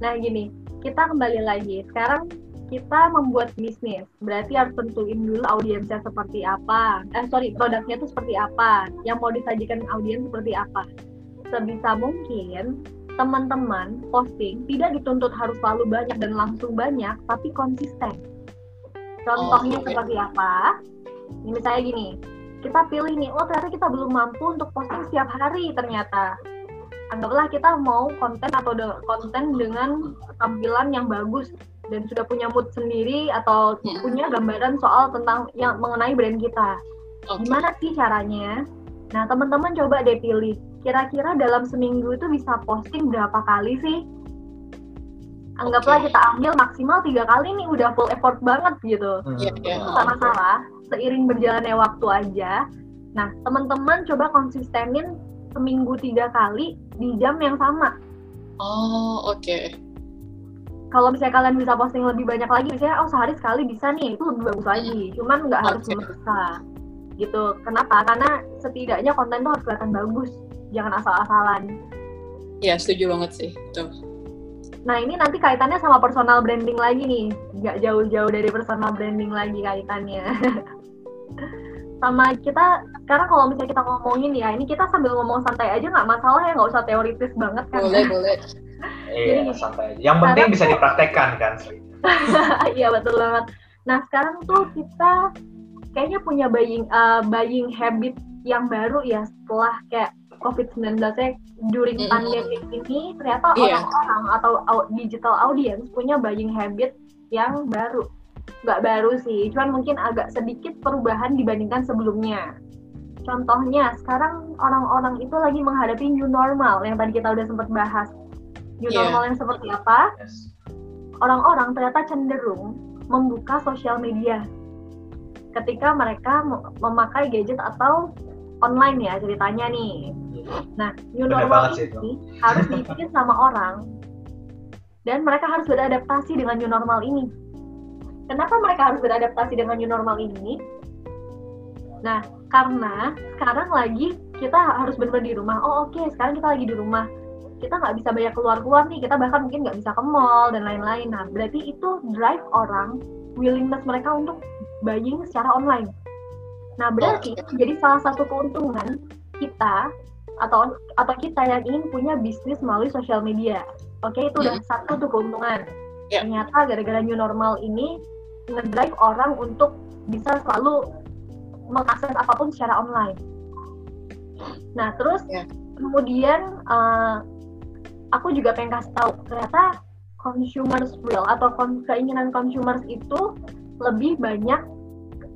Nah gini, kita kembali lagi. Sekarang kita membuat bisnis, berarti harus tentuin dulu audiensnya seperti apa. Eh sorry, produknya itu seperti apa, yang mau disajikan audiens seperti apa. Sebisa mungkin teman-teman posting tidak dituntut harus selalu banyak dan langsung banyak, tapi konsisten. Contohnya Oh, oke. seperti apa? Ini misalnya gini, kita pilih nih, oh ternyata kita belum mampu untuk posting setiap hari ternyata anggaplah kita mau konten atau de- konten dengan tampilan yang bagus dan sudah punya mood sendiri atau Hmm. punya gambaran soal tentang yang mengenai brand kita. Oke. Gimana sih caranya? Nah, teman-teman coba deh pilih. Kira-kira dalam seminggu itu bisa posting berapa kali sih? Anggaplah Oke. kita ambil maksimal tiga kali nih udah full effort banget gitu Hmm, Iya, iya. nggak masalah seiring berjalannya waktu aja nah teman-teman coba konsistenin seminggu tiga kali di jam yang sama Oh, oke. kalau misalnya kalian bisa posting lebih banyak lagi misalnya oh sehari sekali bisa nih itu lebih bagus lagi cuman nggak harus Oke. memaksa gitu kenapa karena setidaknya konten tuh harus kelihatan bagus jangan asal-asalan Iya, setuju banget sih. Betul. nah ini nanti kaitannya sama personal branding lagi nih nggak jauh-jauh dari personal branding lagi kaitannya sama kita sekarang kalau misalnya kita ngomongin ya ini kita sambil ngomong santai aja nggak masalah ya nggak usah teoritis banget kan Boleh, boleh. Iya, santai aja. Yang penting bisa dipraktekkan kan, Sri. Iya betul banget. Nah sekarang tuh kita kayaknya punya buying uh, buying habit yang baru ya setelah kayak COVID-19 nya during Mm-mm. pandemic ini ternyata Iya. orang-orang atau au- digital audience punya buying habit yang baru. Nggak baru sih, cuman mungkin agak sedikit perubahan dibandingkan sebelumnya. Contohnya, sekarang orang-orang itu lagi menghadapi new normal yang tadi kita udah sempat bahas. New Iya. normal yang seperti apa? Yes. orang-orang ternyata cenderung membuka sosial media ketika mereka mem- memakai gadget atau online ya ceritanya nih. Nah, new Bener normal ini harus dibikin sama orang dan mereka harus beradaptasi dengan new normal ini. Kenapa mereka harus beradaptasi dengan new normal ini? Nah, karena sekarang lagi kita harus benar-benar di rumah. Oh oke, sekarang kita lagi di rumah kita nggak bisa banyak keluar-keluar nih, kita bahkan mungkin nggak bisa ke mall dan lain-lain. Nah, berarti itu drive orang willingness mereka untuk buying secara online. Nah, berarti jadi salah satu keuntungan kita atau atau kita yang ingin punya bisnis melalui sosial media. Oke, itu udah satu tuh keuntungan. Ya. Ternyata gara-gara new normal ini ngedrive orang untuk bisa selalu mengakses apa pun secara online. Nah, terus Ya. kemudian eh, aku juga pengen kasih tahu ternyata consumers real atau keinginan consumers itu lebih banyak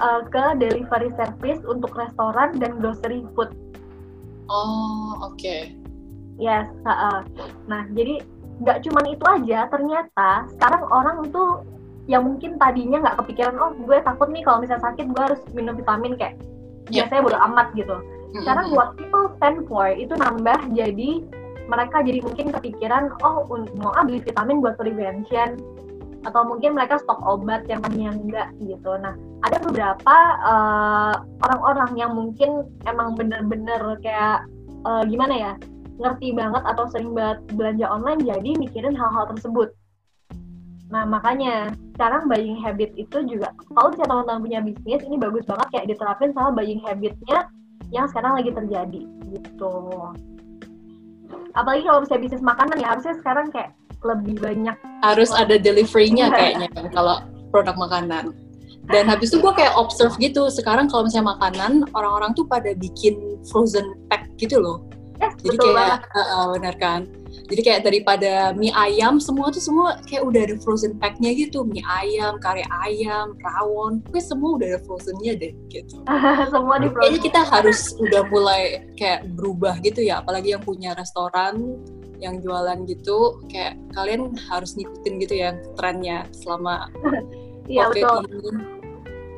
uh, ke delivery service untuk restoran dan grocery food. Oh, oke. Okay. Yes, uh, nah jadi nggak cuman itu aja, ternyata sekarang orang tuh yang mungkin tadinya nggak kepikiran, oh gue takut nih kalau misalnya sakit gue harus minum vitamin kayak yeah. biasanya bodo amat gitu. Sekarang buat people stand for itu nambah jadi mereka jadi mungkin kepikiran oh mau ambil vitamin buat prevention atau mungkin mereka stok obat yang tadinya enggak gitu. Nah, ada beberapa uh, orang-orang yang mungkin emang bener-bener kayak uh, gimana ya, ngerti banget atau sering banget belanja online jadi mikirin hal-hal tersebut. Nah, makanya sekarang buying habit itu juga kalau misalnya teman-teman punya bisnis ini bagus banget kayak diterapin sama buying habitnya yang sekarang lagi terjadi gitu. Apalagi kalau misalnya bisnis makanan ya harusnya sekarang kayak lebih banyak. Harus ada deliverynya kayaknya kan kalau produk makanan. Dan habis itu gue kayak observe gitu sekarang kalau misalnya makanan orang-orang tuh pada bikin frozen pack gitu loh. Yes, jadi kayak uh, uh, benar kan jadi kayak daripada mie ayam semua tuh semua kayak udah ada frozen packnya gitu. Mie ayam kari ayam rawon. Gue semua udah ada frozennya deh gitu. Semua di frozen. kayaknya kita harus udah mulai kayak berubah gitu ya. Apalagi yang punya restoran yang jualan gitu. Kayak kalian harus ngikutin gitu ya trennya selama iya, betul. ini.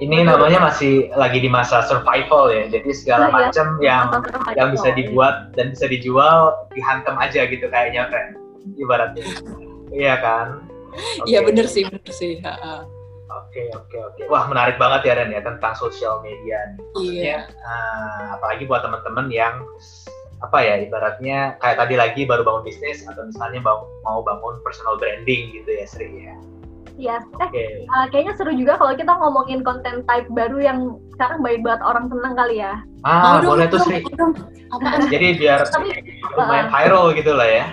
Ini namanya masih lagi di masa survival ya, jadi segala oh, macam yang yang bisa dibuat dan bisa dijual dihantam aja gitu kayaknya kan, ibaratnya. iya kan? Iya okay. bener sih, bener sih. Oke oke oke. Wah menarik banget ya Ren ya tentang sosial media iya. uh, apalagi buat teman-teman yang apa ya ibaratnya kayak tadi lagi baru bangun bisnis atau misalnya mau, mau bangun personal branding gitu ya Sri ya. Iya, eh okay. uh, kayaknya seru juga kalau kita ngomongin konten type baru yang sekarang baik banget orang seneng kali ya. Ah, oh, boleh tuh Sri. Jadi biar lumayan uh, viral gitu lah ya.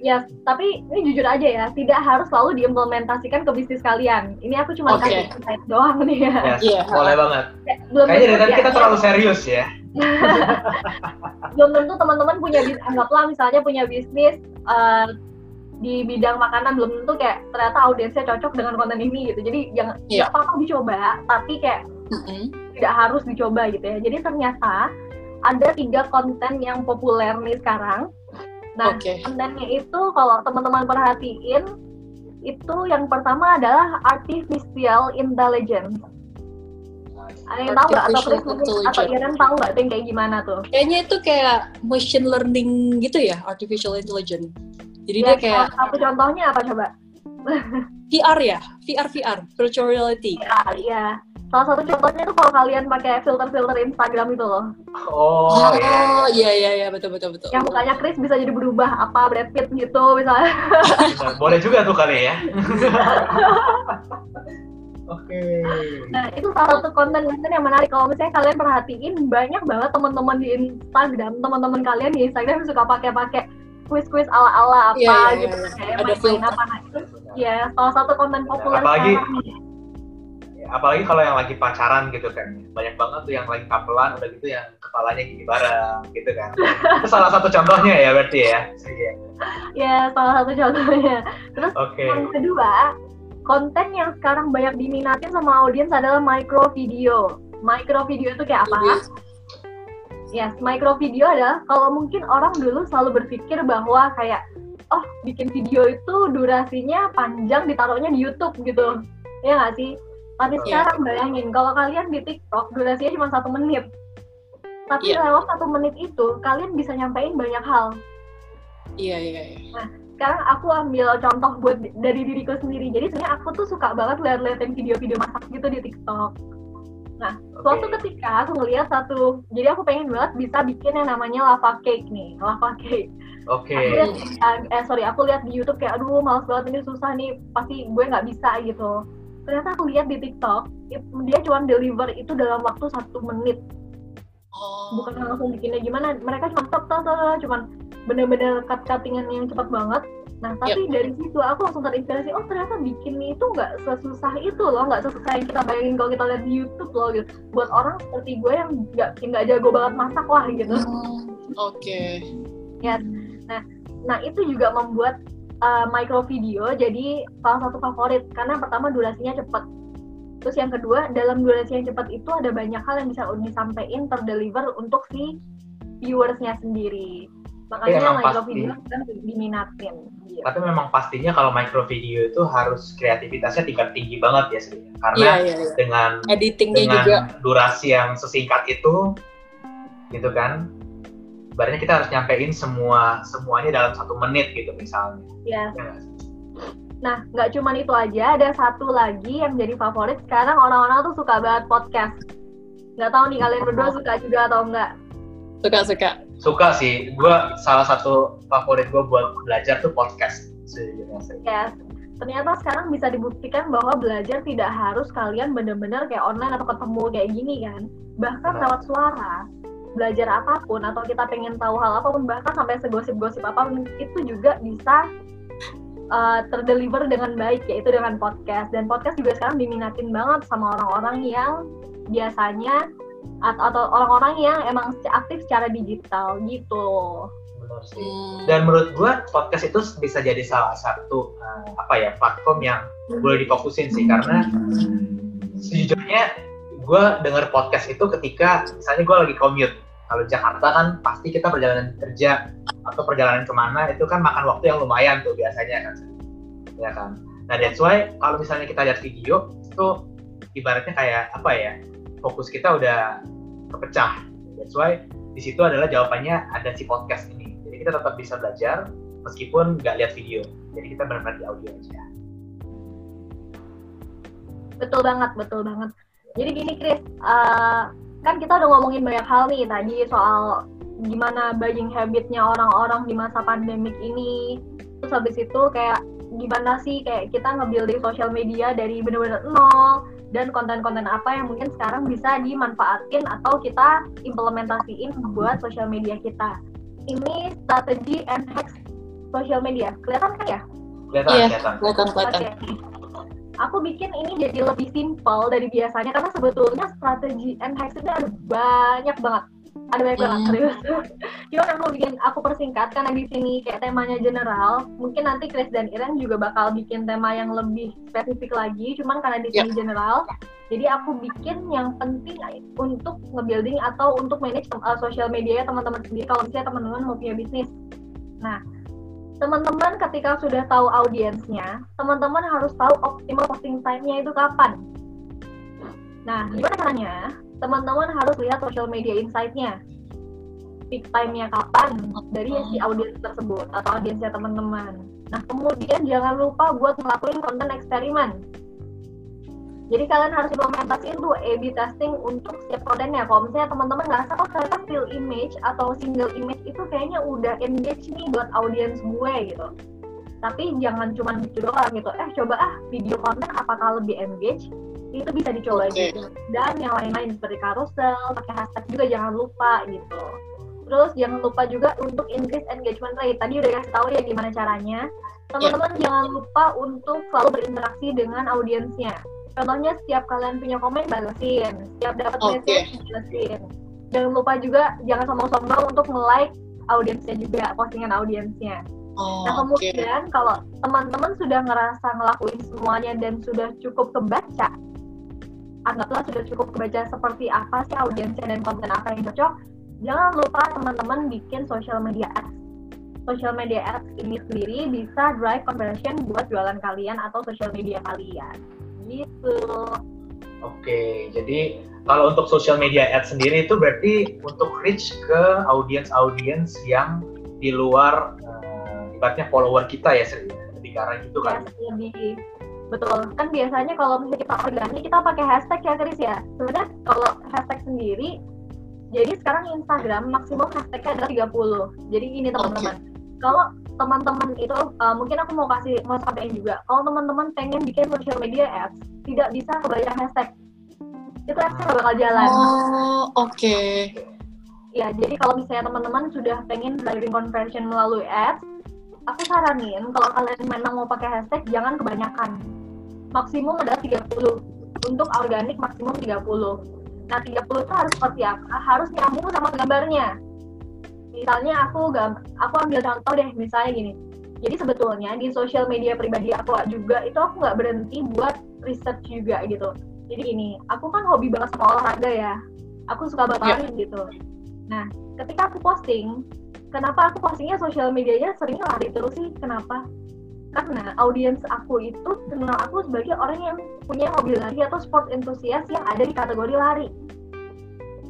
Ya, tapi ini jujur aja ya, tidak harus selalu diimplementasikan ke bisnis kalian. Ini aku cuma okay. kasih insight doang nih ya. Yes, yeah. boleh banget. Ya, belum Kayaknya dari tadi kita terlalu serius ya. belum tentu teman-teman punya anggaplah misalnya punya bisnis uh, di bidang makanan belum tentu kayak ternyata audiensnya cocok dengan konten ini gitu jadi jangan yeah. apa-apa dicoba tapi kayak mm-hmm. tidak harus dicoba gitu ya jadi ternyata ada tiga konten yang populer nih sekarang nah okay. kontennya itu kalau teman-teman perhatiin itu yang pertama adalah artificial intelligence ada yang tahu nggak atau Chris atau Iren tahu nggak tuh kayak gimana tuh? Kayaknya itu kayak machine learning gitu ya, artificial intelligence. Jadi ya, dia kayak satu contohnya apa coba? VR ya, VR VR, virtual reality. Ya, iya. Salah satu contohnya tuh kalau kalian pakai filter-filter Instagram itu loh. Oh, oh iya iya iya betul betul betul. Yang mukanya Chris bisa jadi berubah apa Brad Pitt gitu misalnya. Boleh juga tuh kali ya. Oke. Nah itu salah satu konten-konten yang menarik. Kalau misalnya kalian perhatiin banyak banget teman-teman di Instagram, teman-teman kalian di Instagram suka pakai-pakai quiz-quiz ala-ala apa yeah, yeah, gitu, yeah. kayak ada main apa nah itu. Ya salah satu konten populer. Apalagi apalagi kalau yang lagi pacaran gitu kan banyak banget tuh yang lagi kapelan udah gitu yang kepalanya gini bareng gitu kan itu salah satu contohnya ya berarti ya ya salah satu contohnya terus okay. yang kedua konten yang sekarang banyak diminatin sama audiens adalah micro video. Micro video itu kayak apa? Ya, yes, micro video adalah kalau mungkin orang dulu selalu berpikir bahwa kayak oh bikin video itu durasinya panjang ditaruhnya di YouTube gitu, ya nggak sih? Tapi yeah. sekarang bayangin kalau kalian di TikTok durasinya cuma satu menit, tapi yeah. lewat satu menit itu kalian bisa nyampein banyak hal. Iya yeah, iya. Yeah, yeah. Nah, sekarang aku ambil contoh buat dari diriku sendiri jadi sebenarnya aku tuh suka banget lihat-liatin video-video masak gitu di TikTok nah okay. suatu ketika aku ngeliat satu jadi aku pengen banget bisa bikin yang namanya lava cake nih lava cake Oke. Okay. eh sorry, aku lihat di YouTube kayak aduh males banget ini susah nih, pasti gue nggak bisa gitu. Ternyata aku lihat di TikTok, dia cuma deliver itu dalam waktu satu menit. Oh. Bukan langsung bikinnya gimana, mereka cuma stop, stop, stop, cuma bener-bener cut cuttingan yang cepat banget nah tapi yep. dari situ aku langsung terinspirasi oh ternyata bikin itu nggak sesusah itu loh nggak sesusah yang kita bayangin kalau kita lihat di YouTube loh gitu. Buat orang seperti gue yang nggak nggak jago banget masak lah gitu. Hmm, oke. Okay. ya. Nah nah itu juga membuat uh, micro video jadi salah satu favorit karena pertama durasinya cepat. Terus yang kedua dalam durasi yang cepat itu ada banyak hal yang bisa disampaikan terdeliver untuk si viewersnya sendiri makanya memang micro pasti. video kan diminatin gitu. Tapi memang pastinya kalau micro video itu harus kreativitasnya tingkat tinggi banget ya Sri. Karena Iya, iya, iya. dengan Editingnya dengan juga. durasi yang sesingkat itu gitu kan ibaratnya kita harus nyampein semua semuanya dalam satu menit gitu misalnya ya Ya sih? Nah, nggak cuman itu aja, ada satu lagi yang jadi favorit. Sekarang orang-orang tuh suka banget podcast. Nggak tahu nih kalian berdua suka juga atau enggak. Suka-suka. suka sih gue salah satu favorit gue buat belajar tuh podcast sejujurnya sih. Ya, ternyata sekarang bisa dibuktikan bahwa belajar tidak harus kalian bener-bener kayak online atau ketemu kayak gini kan. Bahkan Benar. lewat suara, belajar apa pun atau kita pengen tahu hal apa pun bahkan sampai segosip-gosip apa pun itu juga bisa uh, terdeliver dengan baik yaitu dengan podcast dan podcast juga sekarang diminatin banget sama orang-orang yang biasanya atau, atau orang-orang yang emang aktif secara digital gitu. Benar sih. Hmm. dan menurut gue podcast itu bisa jadi salah satu eh, apa ya platform yang boleh difokusin sih karena sejujurnya gue denger podcast itu ketika misalnya gue lagi commute kalau Jakarta kan pasti kita perjalanan kerja atau perjalanan ke mana itu kan makan waktu yang lumayan tuh biasanya kan ya kan nah that's why kalau misalnya kita lihat video itu ibaratnya kayak apa ya fokus kita udah kepecah that's why di situ adalah jawabannya ada si podcast ini jadi kita tetap bisa belajar meskipun nggak lihat video jadi kita benar-benar di audio aja Betul banget, betul banget. Jadi gini Chris, eh, kan kita udah ngomongin banyak hal nih tadi soal gimana buying habitnya orang-orang di masa pandemik ini. Terus habis itu kayak gimana sih kayak kita nge-building social media dari bener-bener nol dan konten-konten apa yang mungkin sekarang bisa dimanfaatin atau kita implementasiin buat social media kita. Ini strategi and hacks social media. Kelihatan kan ya? kelihatan Iya, kelihatan kelihatan kelihatan. Oke. Aku bikin ini jadi lebih simpel dari biasanya karena sebetulnya strategi and hacks itu ada banyak banget. Ada banyak banget serius. Cuma aku bikin aku persingkat karena di sini kayak temanya general. Mungkin nanti Chris dan Iren juga bakal bikin tema yang lebih spesifik lagi. Cuman karena di sini general, jadi aku bikin yang penting untuk nge-building atau untuk manage uh, social media teman-teman sendiri kalau misalnya teman-teman mau punya bisnis. Nah, teman-teman ketika sudah tahu audiensnya, teman-teman harus tahu optimal posting time-nya itu kapan. Nah, gimana caranya? Teman-teman harus lihat social media insight-nya. Peak time-nya kapan dari si audiens tersebut atau audiensnya teman-teman. Nah, kemudian jangan lupa buat ngelakuin konten eksperimen. Jadi kalian harus implementasiin tuh A/B testing untuk setiap kontennya. Kalau misalnya teman-teman ngerasa oh ternyata still image atau single image itu kayaknya udah engage nih buat audiens gue gitu. Tapi jangan cuma gitu doang gitu. Eh coba ah video konten apakah lebih engage? Itu bisa dicoba Oke. gitu. Dan yang lain-lain seperti carousel, pakai hashtag juga jangan lupa gitu. Terus jangan lupa juga untuk increase engagement rate. Tadi udah kasih tahu ya gimana caranya. Teman-teman jangan lupa untuk selalu berinteraksi dengan audiensnya. Contohnya setiap kalian punya komen balesin, setiap dapat Oke. message balesin. Jangan lupa juga jangan sombong-sombong untuk nge-like audiensnya juga, postingan audiensnya. Oh, Nah kemudian kalau teman-teman sudah ngerasa ngelakuin semuanya dan sudah cukup kebaca, anggaplah sudah cukup kebaca seperti apa sih audiensnya dan konten apa yang cocok, jangan lupa teman-teman bikin social media ads. Social media ads ini sendiri bisa drive conversion buat jualan kalian atau social media kalian. Gitu. Oke, jadi kalau untuk social media ad sendiri itu berarti untuk reach ke audiens-audiens yang di luar eh, ibaratnya follower kita ya Sri, lebih ke arah gitu kan. Lebih betul. Kan biasanya kalau misalnya kita organik kita pakai hashtag ya Chris ya. Sebenarnya kalau hashtag sendiri jadi sekarang Instagram maksimum hashtagnya adalah 30 jadi gini teman-teman. Kalau teman-teman itu uh, mungkin aku mau kasih mau sampaikan juga. Kalau teman-teman pengen bikin social media ads tidak bisa kebanyakan hashtag. Itu adsnya nggak bakal jalan. Oh, oke. Ya, jadi kalau misalnya teman-teman sudah pengen driving conversion melalui ads, aku saranin kalau kalian memang mau pakai hashtag jangan kebanyakan. Maksimum adalah 30. Untuk organik maksimum 30. Nah, 30 itu harus seperti apa? Harus nyambung sama gambarnya. Misalnya aku aku ambil contoh deh, misalnya gini. Jadi sebetulnya di sosial media pribadi aku juga itu aku nggak berhenti buat research juga gitu. Jadi gini, aku kan hobi banget sama olahraga ya. Aku suka banget lari gitu. Nah, ketika aku posting, kenapa aku postingnya sosial medianya seringnya lari terus sih? Kenapa? Karena audiens aku itu kenal aku sebagai orang yang punya hobi lari atau sport enthusiast yang ada di kategori lari.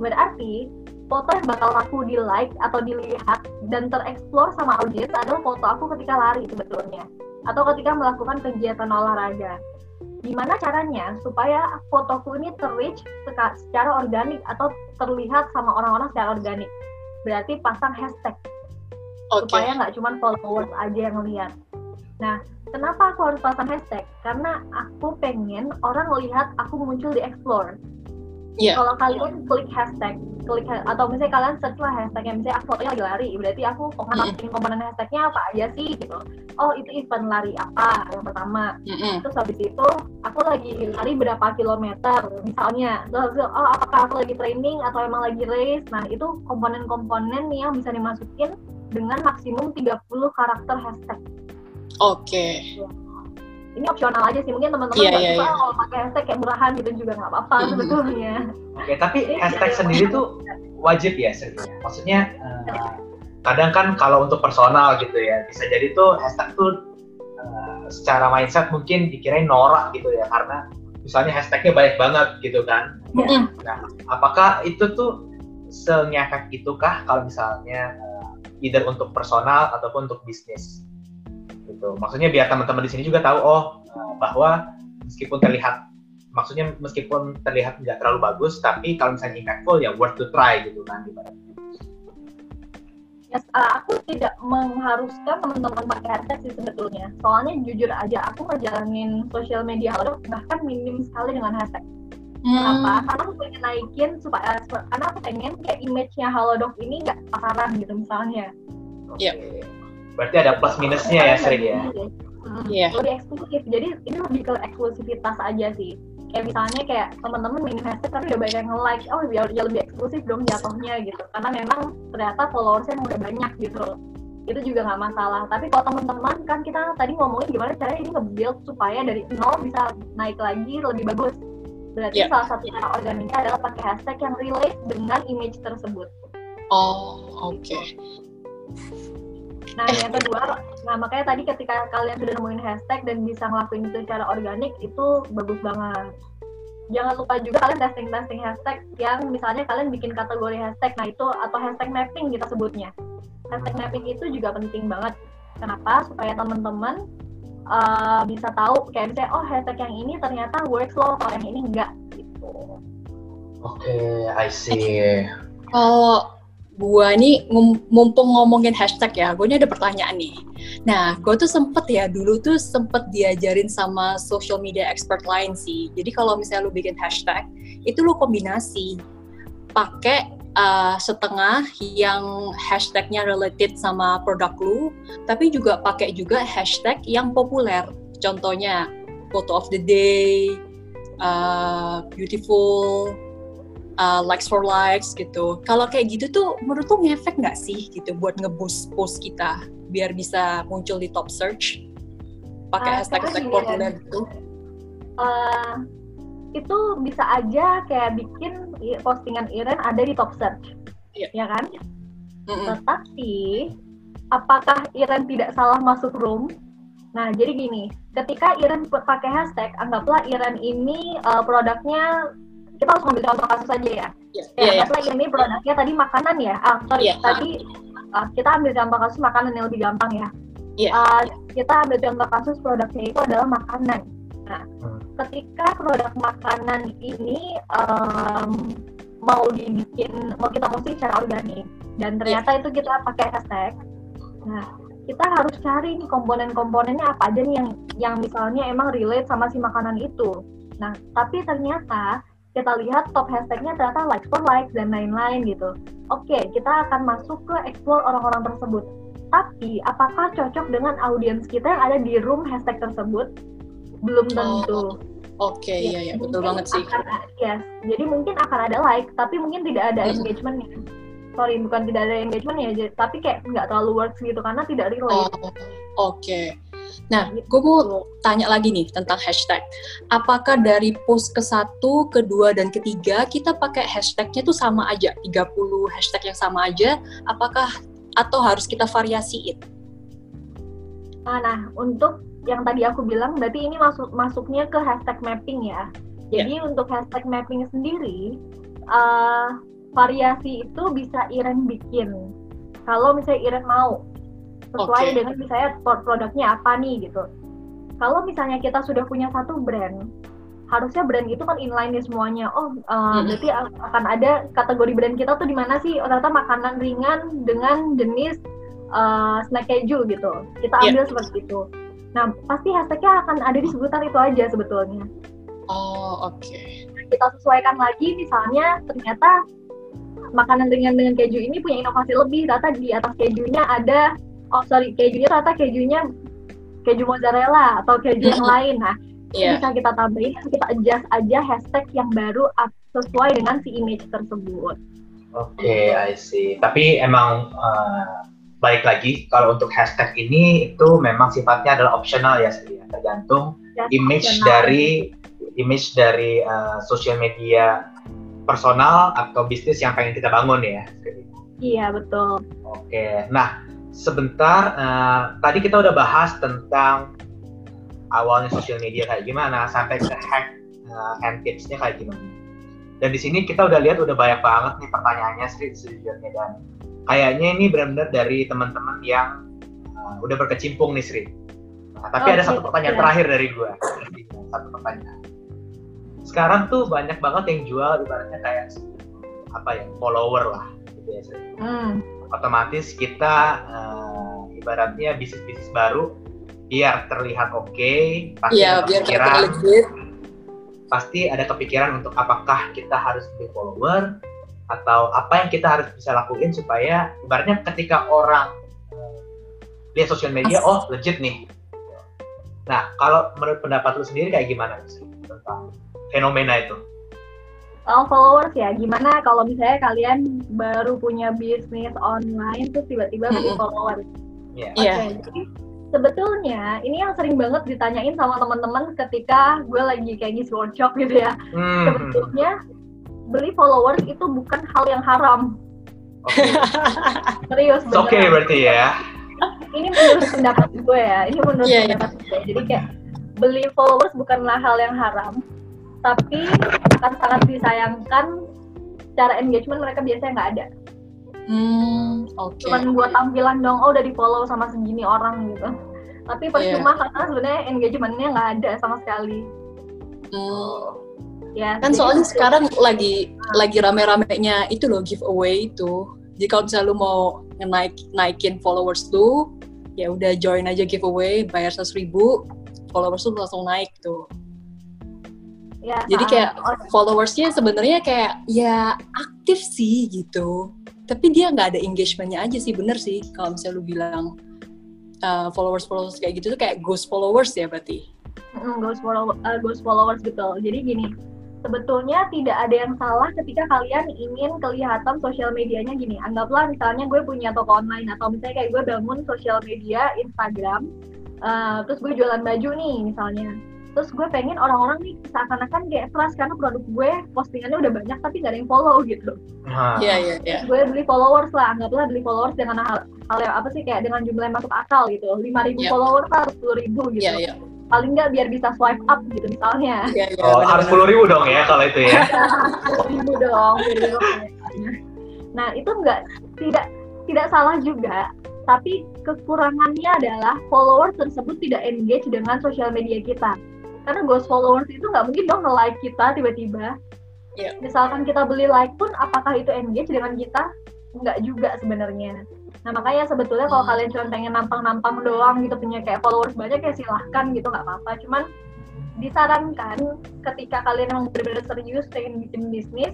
Berarti foto yang bakal aku di like atau dilihat dan tereksplor sama audiens adalah foto aku ketika lari sebetulnya atau ketika melakukan kegiatan olahraga. Gimana caranya supaya fotoku ini terreach secara organik atau terlihat sama orang-orang secara organik? Berarti pasang hashtag Oke. supaya nggak cuma followers aja yang lihat. Nah, kenapa aku harus pasang hashtag? Karena aku pengen orang melihat aku muncul di explore. Iya. Kalau kalian klik hashtag, klik atau misalnya kalian search lah hashtagnya, misalnya aku fotonya lagi lari, berarti aku Mm-mm. masukin komponen hashtagnya apa aja sih gitu. Oh itu event lari apa yang pertama. Mm-mm. Terus habis itu aku lagi lari berapa kilometer misalnya. Terus oh apakah aku lagi training atau emang lagi race. Nah itu komponen-komponen yang bisa dimasukin dengan maksimum 30 karakter hashtag. Oke. Ini opsional aja sih, mungkin teman-teman iya, suka iya. kalau pakai hashtag kayak murahan gitu juga nggak apa-apa Mhm. sebetulnya. Oke, tapi hashtag sendiri tuh wajib ya Sri? Maksudnya eh, kadang kan kalau untuk personal gitu ya, bisa jadi tuh hashtag tuh eh, secara mindset mungkin dikirain norak gitu ya, karena misalnya hashtagnya banyak banget gitu kan. Mm-mm. Nah, apakah itu tuh sengefek itukah kalau misalnya eh, either untuk personal ataupun untuk bisnis? Gitu. Maksudnya biar teman-teman di sini juga tahu oh bahwa meskipun terlihat maksudnya meskipun terlihat nggak terlalu bagus tapi kalau misalnya impactful ya worth to try gitu kan ibaratnya. Yes, uh, aku tidak mengharuskan teman-teman pakai hashtag sih sebetulnya. Soalnya jujur aja, aku ngejalanin sosial media halo bahkan minim sekali dengan hashtag. Kenapa? Hmm. Karena aku pengen naikin supaya karena aku pengen kayak image-nya Halodoc ini nggak pasaran gitu misalnya. Iya. Berarti ada plus minusnya ya Sri ya. Iya. Lebih eksklusif. Jadi ini lebih ke eksklusivitas aja sih. Kayak misalnya kayak teman-teman hashtag tapi udah banyak yang nge-like, oh ya, ya lebih eksklusif dong jatuhnya gitu. Karena memang ternyata followersnya udah banyak gitu. Itu juga nggak masalah. Tapi kalau teman-teman kan kita tadi ngomongin gimana caranya ini nge-build supaya dari nol bisa naik lagi lebih bagus. Berarti Iya. salah satu cara organiknya adalah pakai hashtag yang relate dengan image tersebut. Oh, oke. Nah, yang kedua, nah makanya tadi ketika kalian sudah nemuin hashtag dan bisa ngelakuin itu secara organik, itu bagus banget. Jangan lupa juga kalian testing-testing hashtag yang misalnya kalian bikin kategori hashtag, nah itu atau hashtag mapping kita sebutnya. Hashtag mapping itu juga penting banget. Kenapa? Supaya teman-teman uh, bisa tahu kayak misalnya, oh hashtag yang ini ternyata works loh, kalau yang ini enggak. Gitu. Oke, I see. Kalau gua nih mumpung ngomongin hashtag ya, gue ini ada pertanyaan nih. Nah, gue tuh sempet ya dulu tuh sempet diajarin sama social media expert lain sih. Jadi kalau misalnya lu bikin hashtag, itu lu kombinasi pakai uh, setengah yang hashtagnya related sama produk lu, tapi juga pakai juga hashtag yang populer. Contohnya photo of the day, uh, beautiful, uh, likes for likes gitu. Kalau kayak gitu tuh menurut lu ngefek nggak sih gitu buat nge-boost post kita biar bisa muncul di top search pakai Ah, hashtag hashtag populer gitu. Eh, itu bisa aja kayak bikin postingan Iren ada di top search, Iya. ya kan? Mm-mm. Tetapi apakah Iren tidak salah masuk room? Nah, jadi gini, ketika Iren pakai hashtag, anggaplah Iren ini uh, produknya kita harus ngambil contoh kasus aja ya. Iya, Ya, iya, iya. anggaplah Iren ini produknya tadi makanan ya. Ah, sorry, Iya, tadi uh, kita ambil contoh kasus makanan yang lebih gampang ya. Iya. Uh, kita ambil contoh kasus produknya itu adalah makanan. Nah, Hmm. ketika produk makanan ini um, mau dibikin, mau kita posting secara organik, dan ternyata itu kita pakai hashtag. Nah, kita harus cari nih komponen-komponennya apa aja nih yang yang misalnya emang relate sama si makanan itu. Nah, tapi ternyata kita lihat top hashtagnya ternyata likes for likes dan lain-lain gitu. Oke, kita akan masuk ke explore orang-orang tersebut. Tapi apakah cocok dengan audiens kita yang ada di room hashtag tersebut? Belum tentu. Oke, iya iya betul banget sih. akan- yes. Jadi mungkin akan ada like, tapi mungkin tidak ada Hmm. engagementnya. Sorry, bukan tidak ada engagementnya, jadi- tapi kayak nggak terlalu works gitu karena tidak relate. Oh, Oke. Nah, gue mau tanya lagi nih tentang hashtag. Apakah dari post ke satu, kedua, dan ketiga kita pakai hashtagnya tuh sama aja? 30 hashtag yang sama aja? Apakah atau harus kita variasiin? Nah, nah, untuk yang tadi aku bilang, berarti ini masuk masuknya ke hashtag mapping ya. Jadi yeah. untuk hashtag mapping sendiri, uh, variasi itu bisa Iren bikin. Kalau misalnya Iren mau, sesuai okay. dengan misalnya produknya apa nih gitu. Kalau misalnya kita sudah punya satu brand, harusnya brand itu kan inline nih semuanya. Oh, uh, hmm. berarti akan ada kategori brand kita tuh di mana sih? Oh, ternyata makanan ringan dengan jenis uh, snack keju gitu. Kita iya. ambil yeah. seperti itu. Nah, pasti hashtagnya akan ada di sebutan itu aja sebetulnya. Oh, oke. Okay. Kita sesuaikan lagi, misalnya ternyata makanan ringan dengan keju ini punya inovasi lebih. Ternyata di atas kejunya ada oh sorry kejunya ternyata kejunya keju mozzarella atau keju yang lain nah yeah. bisa kita tambahin kita adjust aja hashtag yang baru sesuai dengan si image tersebut oke okay, I see tapi emang uh, balik lagi kalau untuk hashtag ini itu memang sifatnya adalah optional ya sih ya. tergantung ya, image optional. dari image dari uh, social media personal atau bisnis yang pengen kita bangun ya. Iya betul. Oke, nah sebentar uh, tadi kita udah bahas tentang awalnya sosial media kayak gimana sampai ke hack uh, and tipsnya kayak gimana. Dan di sini kita udah lihat udah banyak banget nih pertanyaannya Sri sejujurnya dan kayaknya ini benar-benar dari teman-teman yang uh, udah berkecimpung nih Sri. Nah, tapi oh, ada satu pertanyaan ya. terakhir dari gue satu pertanyaan. Sekarang tuh banyak banget yang jual ibaratnya kayak apa ya follower lah gitu ya Sri. Hmm otomatis kita uh, ibaratnya bisnis-bisnis baru biar terlihat oke okay, pasti yeah, ada kepikiran. pasti ada kepikiran untuk apakah kita harus beli follower atau apa yang kita harus bisa lakuin supaya ibaratnya ketika orang uh, lihat sosial media oh legit nih. Nah kalau menurut pendapat lu sendiri kayak gimana sih tentang fenomena itu uh, followers ya gimana kalau misalnya kalian baru punya bisnis online terus tiba-tiba beli followers yeah. Iya. okay, jadi sebetulnya ini yang sering banget ditanyain sama teman-teman ketika gue lagi kayak ngisi workshop gitu ya hmm. sebetulnya beli followers itu bukan hal yang haram okay. serius oke okay berarti ya ini menurut pendapat gue ya ini menurut yeah, iya. pendapat yeah. gue jadi kayak beli followers bukanlah hal yang haram tapi akan sangat disayangkan cara engagement mereka biasanya nggak ada. Hmm, oke. Okay. Cuman buat tampilan dong, oh udah di follow sama segini orang gitu. Tapi percuma yeah. karena sebenarnya engagementnya nggak ada sama sekali. Hmm. Ya, kan soalnya itu. sekarang lagi nah. lagi rame-ramenya itu loh giveaway itu. Jadi kalau misalnya lu mau naik naikin followers tuh, ya udah join aja giveaway, bayar seratus ribu, followers tuh langsung naik tuh. Ya, Jadi kayak uh, followersnya sebenarnya kayak ya aktif sih gitu. Tapi dia nggak ada engagementnya aja sih, bener sih kalau misalnya lu bilang uh, followers followers kayak gitu tuh kayak ghost followers ya berarti. Mm, ghost follow uh, ghost followers gitu. Jadi gini, sebetulnya tidak ada yang salah ketika kalian ingin kelihatan sosial medianya gini. Anggaplah misalnya gue punya toko online atau misalnya kayak gue bangun sosial media Instagram, uh, terus gue jualan baju nih misalnya terus gue pengen orang-orang nih seakan-akan kayak trust karena produk gue postingannya udah banyak tapi gak ada yang follow gitu. Iya iya iya. Gue beli followers lah anggaplah beli followers dengan hal, hal yang apa sih kayak dengan jumlah yang masuk akal gitu. lima ribu yeah. followers harus sepuluh ribu gitu. Yeah, yeah. paling nggak biar bisa swipe up gitu misalnya. Yeah, yeah, oh harus sepuluh ribu dong ya kalau itu ya. sepuluh ribu dong nah itu enggak tidak tidak salah juga. Tapi kekurangannya adalah followers tersebut tidak engage dengan sosial media kita karena ghost followers itu nggak mungkin dong nge-like kita tiba-tiba yeah. misalkan kita beli like pun apakah itu engage dengan kita nggak juga sebenarnya nah makanya sebetulnya kalau hmm. kalian cuma pengen nampang-nampang doang gitu punya kayak followers banyak ya silahkan gitu nggak apa-apa cuman disarankan ketika kalian emang benar-benar serius pengen bikin bisnis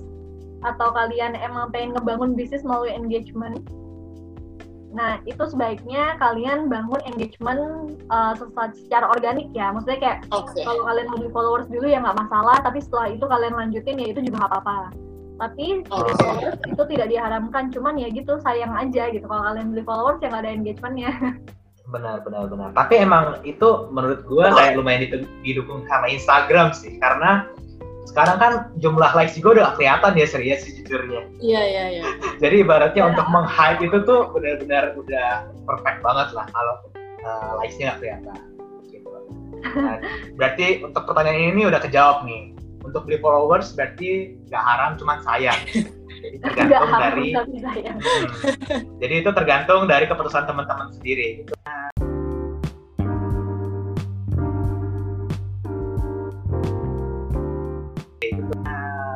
atau kalian emang pengen ngebangun bisnis melalui engagement Nah, itu sebaiknya kalian bangun engagement uh, secara organik ya. Maksudnya kayak okay. kalau kalian mau beli followers dulu ya nggak masalah, tapi setelah itu kalian lanjutin ya itu juga nggak apa-apa. Tapi beli followers itu tidak diharamkan, cuman ya gitu sayang aja gitu kalau kalian beli followers yang nggak ada engagementnya. benar benar benar tapi emang itu menurut gua kayak lumayan didukung sama Instagram sih karena sekarang kan jumlah likes juga udah kelihatan ya serius sejujurnya. Iya iya iya. Jadi ibaratnya ya. untuk meng-hype itu tuh benar-benar udah perfect banget lah kalau uh, likes-nya nggak kelihatan. Gitu. Nah, berarti untuk pertanyaan ini udah kejawab nih. Untuk beli followers berarti nggak haram, cuma sayang. Jadi tergantung dari. Hmm, jadi itu tergantung dari keputusan teman-teman sendiri.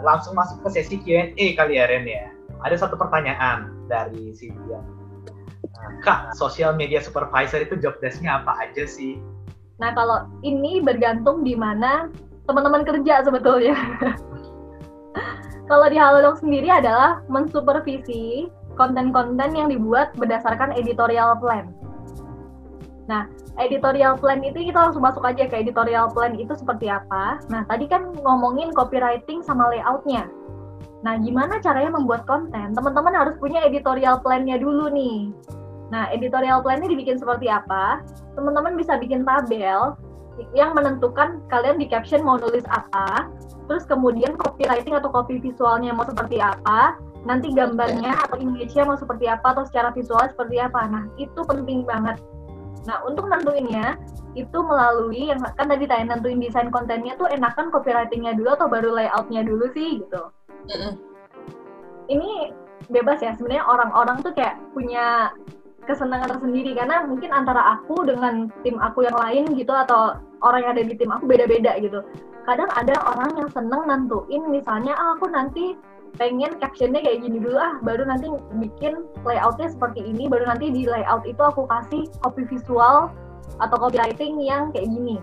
Langsung masuk ke sesi Q&A kali ya Ren ya. Ada satu pertanyaan dari si Dia. Nah, Kak, social media supervisor itu job desk-nya apa aja sih? Nah, kalau ini bergantung di mana teman-teman kerja sebetulnya. kalau di Halodoc sendiri adalah mensupervisi konten-konten yang dibuat berdasarkan editorial plan. Nah, editorial plan itu kita langsung masuk aja ke editorial plan itu seperti apa. Nah, tadi kan ngomongin copywriting sama layoutnya. Nah, gimana caranya membuat konten? Teman-teman harus punya editorial plan-nya dulu nih. Nah, editorial plan-nya dibikin seperti apa? Teman-teman bisa bikin tabel yang menentukan kalian di caption mau nulis apa, terus kemudian copywriting atau copy visualnya mau seperti apa, nanti gambarnya atau image-nya mau seperti apa atau secara visual seperti apa. Nah, itu penting banget Nah, untuk nentuinnya itu melalui yang kan tadi tanya nentuin desain kontennya tuh enakan copywritingnya dulu atau baru layoutnya dulu sih gitu. Ini bebas ya sebenarnya orang-orang tuh kayak punya kesenangan tersendiri karena mungkin antara aku dengan tim aku yang lain gitu atau orang yang ada di tim aku beda-beda gitu. Kadang ada orang yang seneng nentuin misalnya ah, aku nanti pengen captionnya kayak gini dulu ah baru nanti bikin layoutnya seperti ini baru nanti di layout itu aku kasih copy visual atau copywriting yang kayak gini.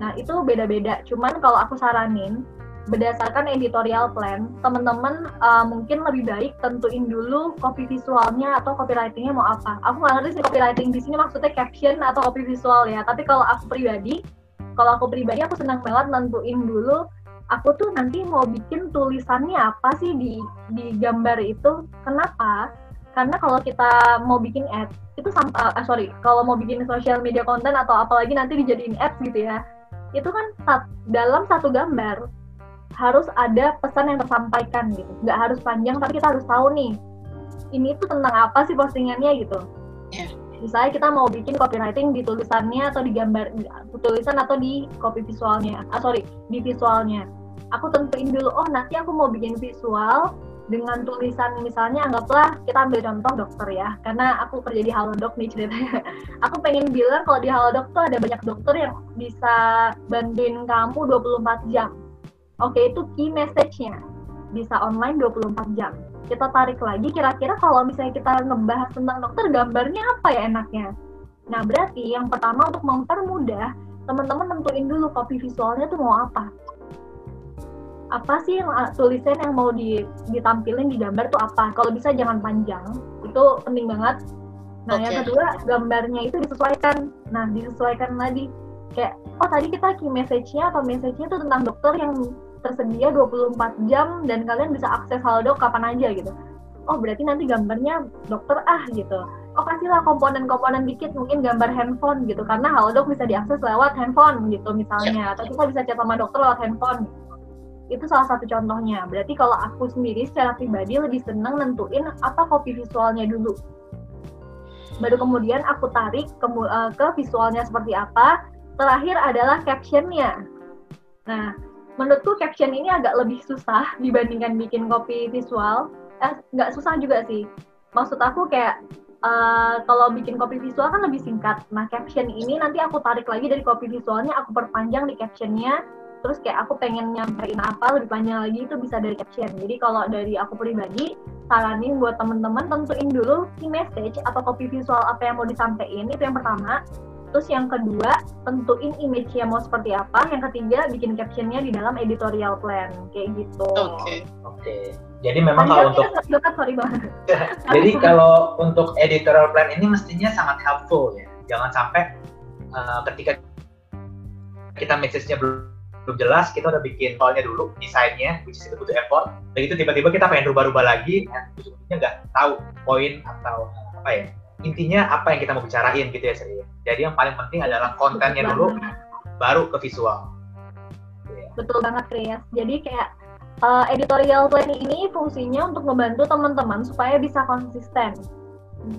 Nah itu beda-beda. Cuman kalau aku saranin berdasarkan editorial plan teman-teman uh, mungkin lebih baik tentuin dulu copy visualnya atau copywritingnya mau apa. Aku nggak ngerti sih copywriting di sini maksudnya caption atau copy visual ya. Tapi kalau aku pribadi kalau aku pribadi aku senang banget nentuin dulu aku tuh nanti mau bikin tulisannya apa sih di di gambar itu? Kenapa? Karena kalau kita mau bikin ads itu uh, uh, sorry kalau mau bikin social media content atau apalagi nanti dijadiin ads gitu ya itu kan sat, dalam satu gambar harus ada pesan yang tersampaikan gitu. Nggak harus panjang tapi kita harus tahu nih ini tuh tentang apa sih postingannya gitu. Yeah. misalnya kita mau bikin copywriting di tulisannya atau di gambar tulisan atau di copy visualnya ah sorry di visualnya aku tentuin dulu oh nanti aku mau bikin visual dengan tulisan misalnya anggaplah kita ambil contoh dokter ya. Karena aku kerja di Halodoc nih ceritanya. Aku pengen bilang kalau di Halodoc tuh ada banyak dokter yang bisa bantuin kamu 24 jam. Oke itu key message-nya. Bisa online 24 jam. Kita tarik lagi kira-kira kalau misalnya kita ngebahas tentang dokter gambarnya apa ya enaknya? Nah berarti yang pertama untuk mempermudah teman-teman tentuin dulu copy visualnya tuh mau apa apa sih yang uh, tulisan yang mau di, ditampilin di gambar tuh apa? Kalau bisa jangan panjang itu penting banget. Nah okay. yang kedua gambarnya itu disesuaikan. Nah disesuaikan lagi. Kayak oh tadi kita key message-nya atau message-nya itu tentang dokter yang tersedia 24 jam dan kalian bisa akses halodoc kapan aja gitu. Oh berarti nanti gambarnya dokter ah gitu. Oh kasihlah komponen-komponen dikit mungkin gambar handphone gitu. Karena halodoc bisa diakses lewat handphone gitu misalnya. Atau kita bisa chat sama dokter lewat handphone itu salah satu contohnya. Berarti kalau aku sendiri secara pribadi lebih senang nentuin apa copy visualnya dulu. Baru kemudian aku tarik ke, uh, ke visualnya seperti apa. Terakhir adalah captionnya. Nah, menurutku caption ini agak lebih susah dibandingkan bikin copy visual. Eh, nggak susah juga sih. Maksud aku kayak uh, kalau bikin copy visual kan lebih singkat. Nah, caption ini nanti aku tarik lagi dari copy visualnya, aku perpanjang di captionnya, terus kayak aku pengen nyampein apa lebih panjang lagi itu bisa dari caption. Jadi kalau dari aku pribadi saranin buat temen-temen tentuin dulu key message atau copy visual apa yang mau disampaikan itu yang pertama. Terus yang kedua tentuin image-nya mau seperti apa. Yang ketiga bikin captionnya di dalam editorial plan. Kayak gitu. Oke. Okay. oke. Okay. jadi memang kalau untuk dekat, sorry banget jadi kalau untuk editorial plan ini mestinya sangat helpful ya. Jangan sampai uh, ketika kita message-nya belum belum jelas kita udah bikin soalnya dulu desainnya which is itu butuh effort dan itu tiba-tiba kita pengen rubah-rubah lagi dan ujung-ujungnya nggak tahu poin atau apa ya intinya apa yang kita mau bicarain gitu ya Sri. Jadi yang paling penting adalah kontennya dulu, baru ke visual. Betul banget Chris. Jadi kayak uh, editorial plan ini fungsinya untuk membantu teman-teman supaya bisa konsisten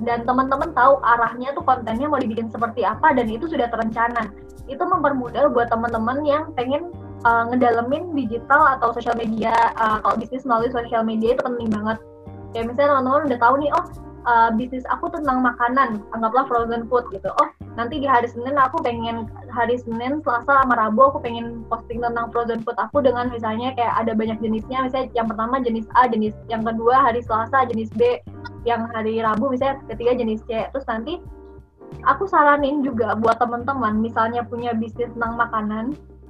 dan teman-teman tahu arahnya tuh kontennya mau dibikin seperti apa dan itu sudah terencana. Itu mempermudah buat teman-teman yang pengen uh, ngedalemin digital atau sosial media uh, kalau bisnis melalui sosial media itu penting banget. Ya misalnya teman-teman udah tahu nih, oh uh, bisnis aku tentang makanan, anggaplah frozen food gitu. Oh, nanti di hari Senin aku pengen hari Senin, Selasa sama Rabu aku pengen posting tentang frozen food aku dengan misalnya kayak ada banyak jenisnya, misalnya yang pertama jenis A, jenis yang kedua hari Selasa jenis B, yang hari Rabu misalnya ketiga jenis C. Terus nanti aku saranin juga buat teman-teman misalnya punya bisnis tentang makanan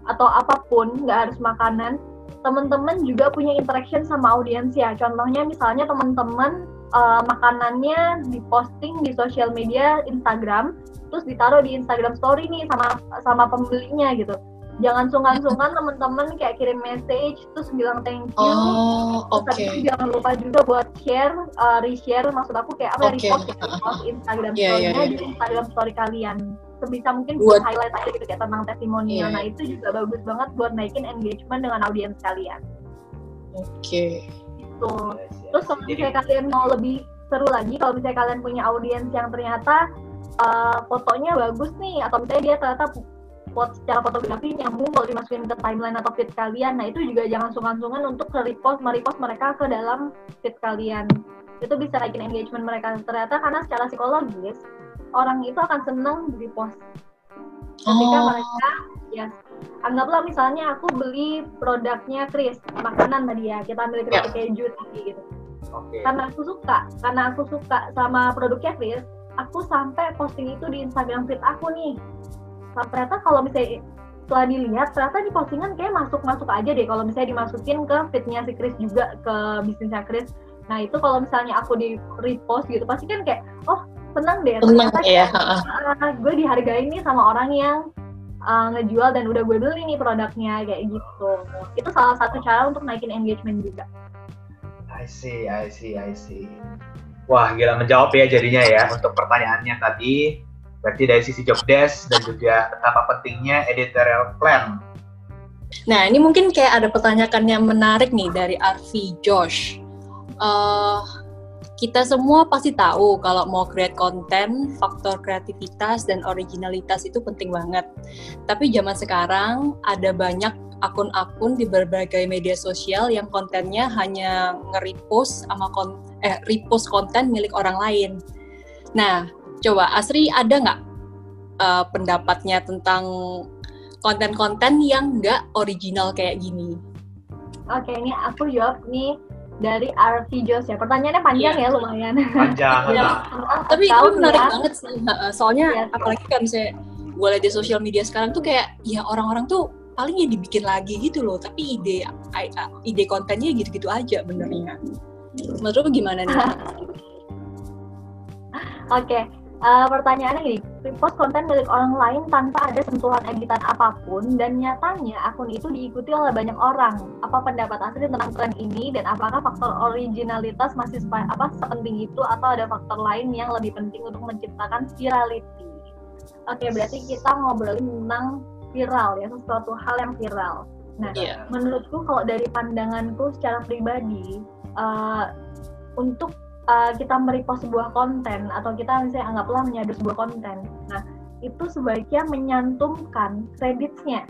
atau apa pun, nggak harus makanan, teman-teman juga punya interaction sama audiens ya. Contohnya misalnya teman-teman uh, makanannya diposting di sosial media Instagram, terus ditaruh di Instagram Story nih sama sama pembelinya gitu. Jangan sungkan-sungkan teman-teman kayak kirim message terus bilang thank you. Oh, oke. Okay. jangan lupa juga buat share, uh, reshare maksud aku kayak apa okay. repost, repost Instagram yeah, story-nya yeah, yeah. di Instagram story kalian. Sebisa mungkin buat highlight aja gitu kayak tentang testimonial. Yeah. Nah, itu juga bagus banget buat naikin engagement dengan audiens kalian. Oke. Okay. Itu Terus kalau misalnya kalian mau lebih seru lagi, kalau misalnya kalian punya audiens yang ternyata uh, fotonya bagus nih, atau misalnya dia ternyata foto secara fotografi nyambung kalau dimasukin ke timeline atau feed kalian, nah itu juga jangan sungkan-sungkan untuk repost, merepost mereka ke dalam feed kalian. Itu bisa naikin engagement mereka. Ternyata karena secara psikologis, orang itu akan senang di repost. Ketika oh. mereka, ya anggaplah misalnya aku beli produknya Chris makanan tadi ya kita ambil keripik yeah. keju tadi gitu okay. karena aku suka karena aku suka sama produknya Chris aku sampai posting itu di Instagram feed aku nih ternyata kalau misalnya setelah dilihat ternyata di postingan kayak masuk-masuk aja deh kalau misalnya dimasukin ke feednya si Chris juga ke bisnisnya Chris nah itu kalau misalnya aku di repost gitu pasti kan kayak oh seneng deh ternyata ya. Uh, gue dihargai nih sama orang yang uh, ngejual dan udah gue beli nih produknya kayak gitu. Itu salah satu cara untuk naikin engagement juga. I see, I see, I see. Wah, gila menjawab ya jadinya ya untuk pertanyaannya tadi. Berarti dari sisi job desk dan juga betapa pentingnya editorial plan. Nah, ini mungkin kayak ada pertanyaan yang menarik nih dari Arfi Josh. Uh, kita semua pasti tahu kalau mau create konten, faktor kreativitas dan originalitas itu penting banget. Tapi zaman sekarang ada banyak akun-akun di berbagai media sosial yang kontennya hanya nge-repost sama kon eh repost konten milik orang lain. Nah, coba Asri ada nggak uh, pendapatnya tentang konten-konten yang nggak original kayak gini? Oke, ini aku jawab nih dari RV Jos ya. Pertanyaannya panjang yeah. ya lumayan. Panjang. ya. Tapi itu menarik ya. banget sih. Soalnya ya, apalagi kan saya gue lihat di sosial media sekarang tuh kayak ya orang-orang tuh paling ya dibikin lagi gitu loh. Tapi ide ide kontennya gitu-gitu aja benernya. Menurut lu gimana nih? Oke, okay uh, pertanyaannya gini, repost konten milik orang lain tanpa ada sentuhan editan apa pun dan nyatanya akun itu diikuti oleh banyak orang. Apa pendapat asli tentang tren ini dan apakah faktor originalitas masih apa sepenting itu atau ada faktor lain yang lebih penting untuk menciptakan virality? Oke, berarti kita ngobrolin tentang viral ya, sesuatu hal yang viral. Nah, yeah. menurutku kalau dari pandanganku secara pribadi, uh, untuk uh, kita merepost sebuah konten atau kita misalnya anggaplah menyadar sebuah konten. Nah, itu sebaiknya menyantumkan kreditnya.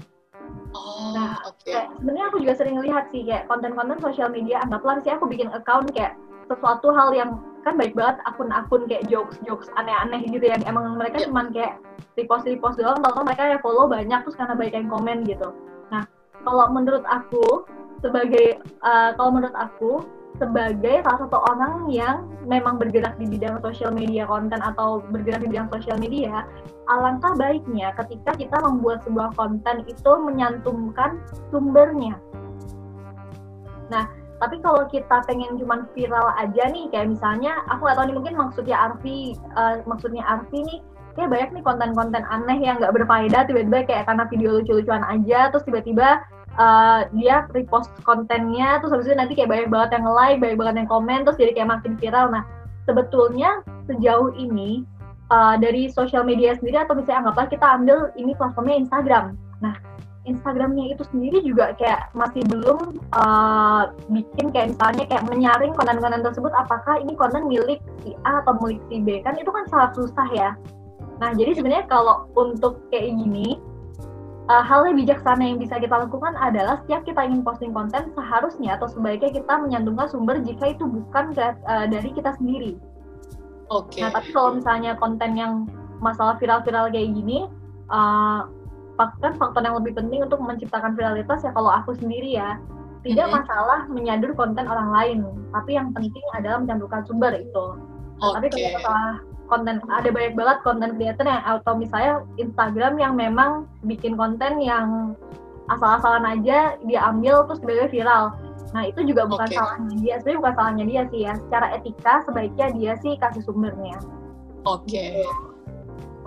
Oh, nah, okay. sebenarnya aku juga sering lihat sih kayak konten-konten sosial media anggaplah sih aku bikin account kayak sesuatu hal yang kan baik banget akun-akun kayak jokes-jokes aneh-aneh gitu ya emang mereka yeah. cuman kayak repost repost doang kalau mereka ya follow banyak terus karena banyak yang komen gitu nah kalau menurut aku sebagai uh, kalau menurut aku sebagai salah satu orang yang memang bergerak di bidang sosial media konten atau bergerak di bidang sosial media, alangkah baiknya ketika kita membuat sebuah konten itu menyantumkan sumbernya. Nah, tapi kalau kita pengen cuma viral aja nih, kayak misalnya, aku nggak tahu nih mungkin maksudnya Arfi, uh, maksudnya Arfi nih, kayak banyak nih konten-konten aneh yang nggak berfaedah, tiba-tiba kayak karena video lucu-lucuan aja, terus tiba-tiba uh, dia repost kontennya terus habis itu nanti kayak banyak banget yang like banyak banget yang komen terus jadi kayak makin viral nah sebetulnya sejauh ini uh, dari sosial media sendiri atau misalnya anggaplah kita ambil ini platformnya Instagram. Nah, Instagramnya itu sendiri juga kayak masih belum uh, bikin kayak misalnya kayak menyaring konten-konten tersebut apakah ini konten milik si A atau milik si B kan itu kan sangat susah ya. Nah jadi sebenarnya kalau untuk kayak gini uh, hal yang bijaksana yang bisa kita lakukan adalah setiap kita ingin posting konten seharusnya atau sebaiknya kita menyantumkan sumber jika itu bukan uh, dari kita sendiri. Oke. Okay. Nah tapi kalau misalnya konten yang masalah viral-viral kayak gini, uh, kan faktor yang lebih penting untuk menciptakan viralitas ya kalau aku sendiri ya tidak mm-hmm. masalah menyadur konten orang lain, tapi yang penting adalah mencantumkan sumber itu. Okay. Tapi kalau masalah konten ada banyak banget konten creator yang atau misalnya Instagram yang memang bikin konten yang asal-asalan aja diambil terus tiba viral. Nah itu juga bukan okay. salahnya dia, sebenarnya bukan salahnya dia sih ya. Secara etika sebaiknya dia sih kasih sumbernya. Oke. Okay.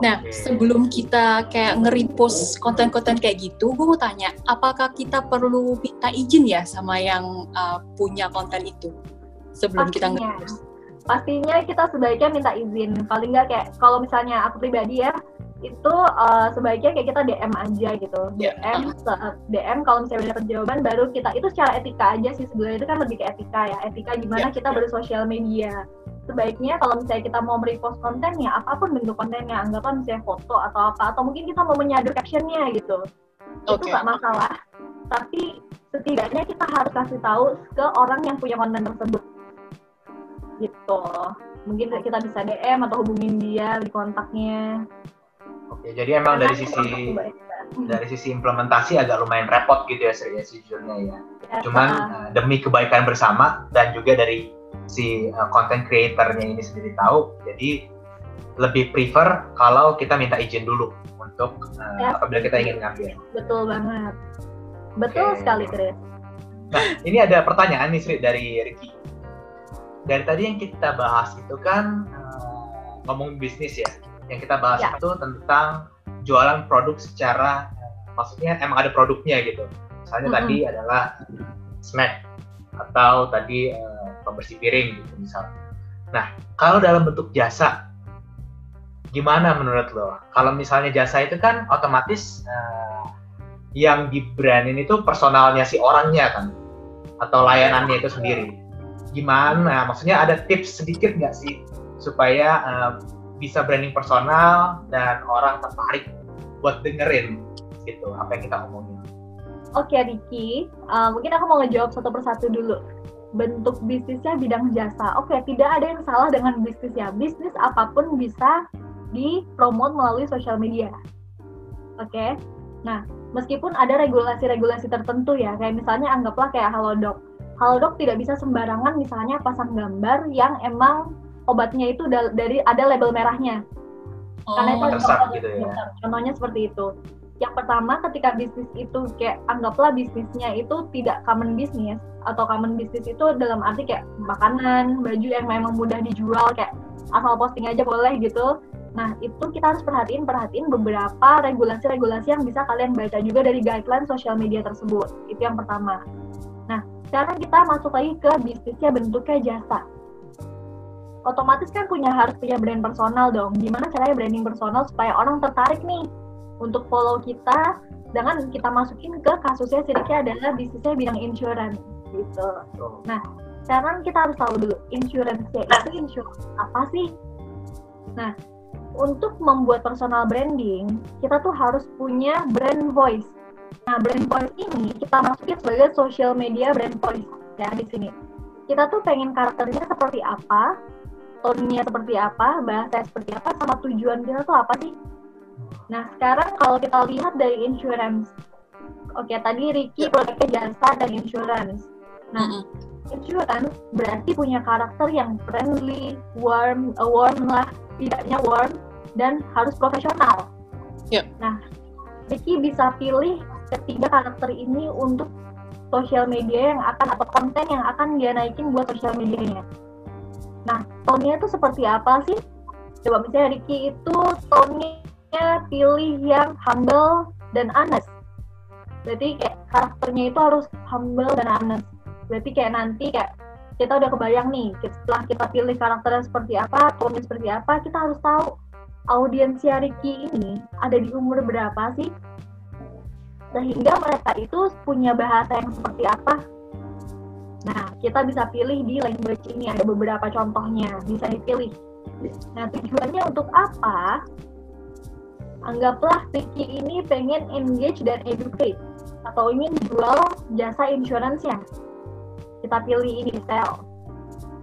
Nah, okay. sebelum kita kayak nge-repost konten-konten kayak gitu, gue mau tanya, apakah kita perlu minta izin ya sama yang uh, punya konten itu sebelum Pastinya. kita nge-repost? Pastinya kita sebaiknya minta izin. Paling nggak kayak kalau misalnya aku pribadi ya, itu uh, sebaiknya kayak kita DM aja gitu. Yeah. DM, DM kalau misalnya dapat jawaban baru kita itu secara etika aja sih sebenarnya itu kan lebih ke etika ya. Etika gimana yeah. kita yeah. bersosial media sebaiknya kalau misalnya kita mau merepost kontennya apa pun bentuk kontennya anggapan misalnya foto atau apa atau mungkin kita mau menyadur captionnya gitu okay. itu nggak masalah tapi setidaknya kita harus kasih tahu ke orang yang punya konten tersebut gitu. Mungkin kita bisa DM atau hubungin dia di kontaknya. Oke jadi emang dari sisi dari sisi implementasi agak lumayan repot gitu ya sejujurnya ya. ya. Cuman uh, demi kebaikan bersama dan juga dari si uh, content creatornya ini sendiri tahu jadi lebih prefer kalau kita minta izin dulu untuk uh, ya. apabila kita ingin ngambil. Betul banget. Betul okay. sekali Chris nah ini ada pertanyaan nih Sri dari Ricky dari tadi yang kita bahas itu kan uh, ngomong bisnis ya yang kita bahas ya. itu tentang jualan produk secara maksudnya emang ada produknya gitu misalnya mm -hmm. tadi adalah snack atau tadi uh, pembersih piring gitu misal. Nah, kalau dalam bentuk jasa, gimana menurut lo? Kalau misalnya jasa itu kan otomatis uh, yang di brandin itu personalnya si orangnya kan, atau layanannya itu sendiri. Gimana? Maksudnya ada tips sedikit nggak sih supaya uh, bisa branding personal dan orang tertarik buat dengerin gitu apa yang kita omongin. Oke Ricky, uh, mungkin aku mau ngejawab satu persatu dulu bentuk bisnisnya bidang jasa. Oke, tidak ada yang salah dengan bisnisnya. Bisnis apa pun bisa dipromot melalui sosial media. Oke. Nah, meskipun ada regulasi-regulasi tertentu ya, kayak misalnya anggaplah kayak Halodoc. Halodoc tidak bisa sembarangan misalnya pasang gambar yang emang obatnya itu dari ada label merahnya. Oh, Karena itu gitu ya. Contohnya seperti itu yang pertama ketika bisnis itu kayak anggaplah bisnisnya itu tidak common bisnis atau common bisnis itu dalam arti kayak makanan, baju yang memang mudah dijual kayak asal posting aja boleh gitu. Nah, itu kita harus perhatiin perhatiin beberapa regulasi-regulasi yang bisa kalian baca juga dari guideline sosial media tersebut. Itu yang pertama. Nah, sekarang kita masuk lagi ke bisnisnya bentuknya jasa. Otomatis kan punya harus punya brand personal dong. Gimana caranya branding personal supaya orang tertarik nih untuk follow kita dengan kita masukin ke kasusnya sedikit adalah bisnisnya bidang insurance gitu. Nah, sekarang kita harus tahu dulu insurance itu insurance apa sih? Nah, untuk membuat personal branding, kita tuh harus punya brand voice. Nah, brand voice ini kita masukin sebagai social media brand voice ya di sini. Kita tuh pengen karakternya seperti apa, tone-nya seperti apa, bahasa seperti apa, sama tujuan kita tuh apa sih? Nah, sekarang kalau kita lihat dari insurance, oke okay, tadi Ricky produknya jasa dan insurance. Nah, insurance berarti punya karakter yang friendly, warm, uh, warm lah, tidaknya warm dan harus profesional. Yep. Nah, Ricky bisa pilih ketiga karakter ini untuk sosial media yang akan atau konten yang akan dia naikin buat sosial medianya. Nah, tone-nya itu seperti apa sih? Coba misalnya Ricky itu tone pilih yang humble dan honest. Berarti kayak karakternya itu harus humble dan honest. Berarti kayak nanti kayak kita udah kebayang nih setelah kita pilih karakternya seperti apa, tone seperti apa, kita harus tahu audiensnya Ricky ini ada di umur berapa sih? Sehingga mereka itu punya bahasa yang seperti apa? Nah, kita bisa pilih di language ini, ada beberapa contohnya, bisa dipilih. Nah, tujuannya untuk apa? Anggaplah Ricky ini pengen engage dan educate, atau ingin jual jasa insurance-nya kita pilih ini sell.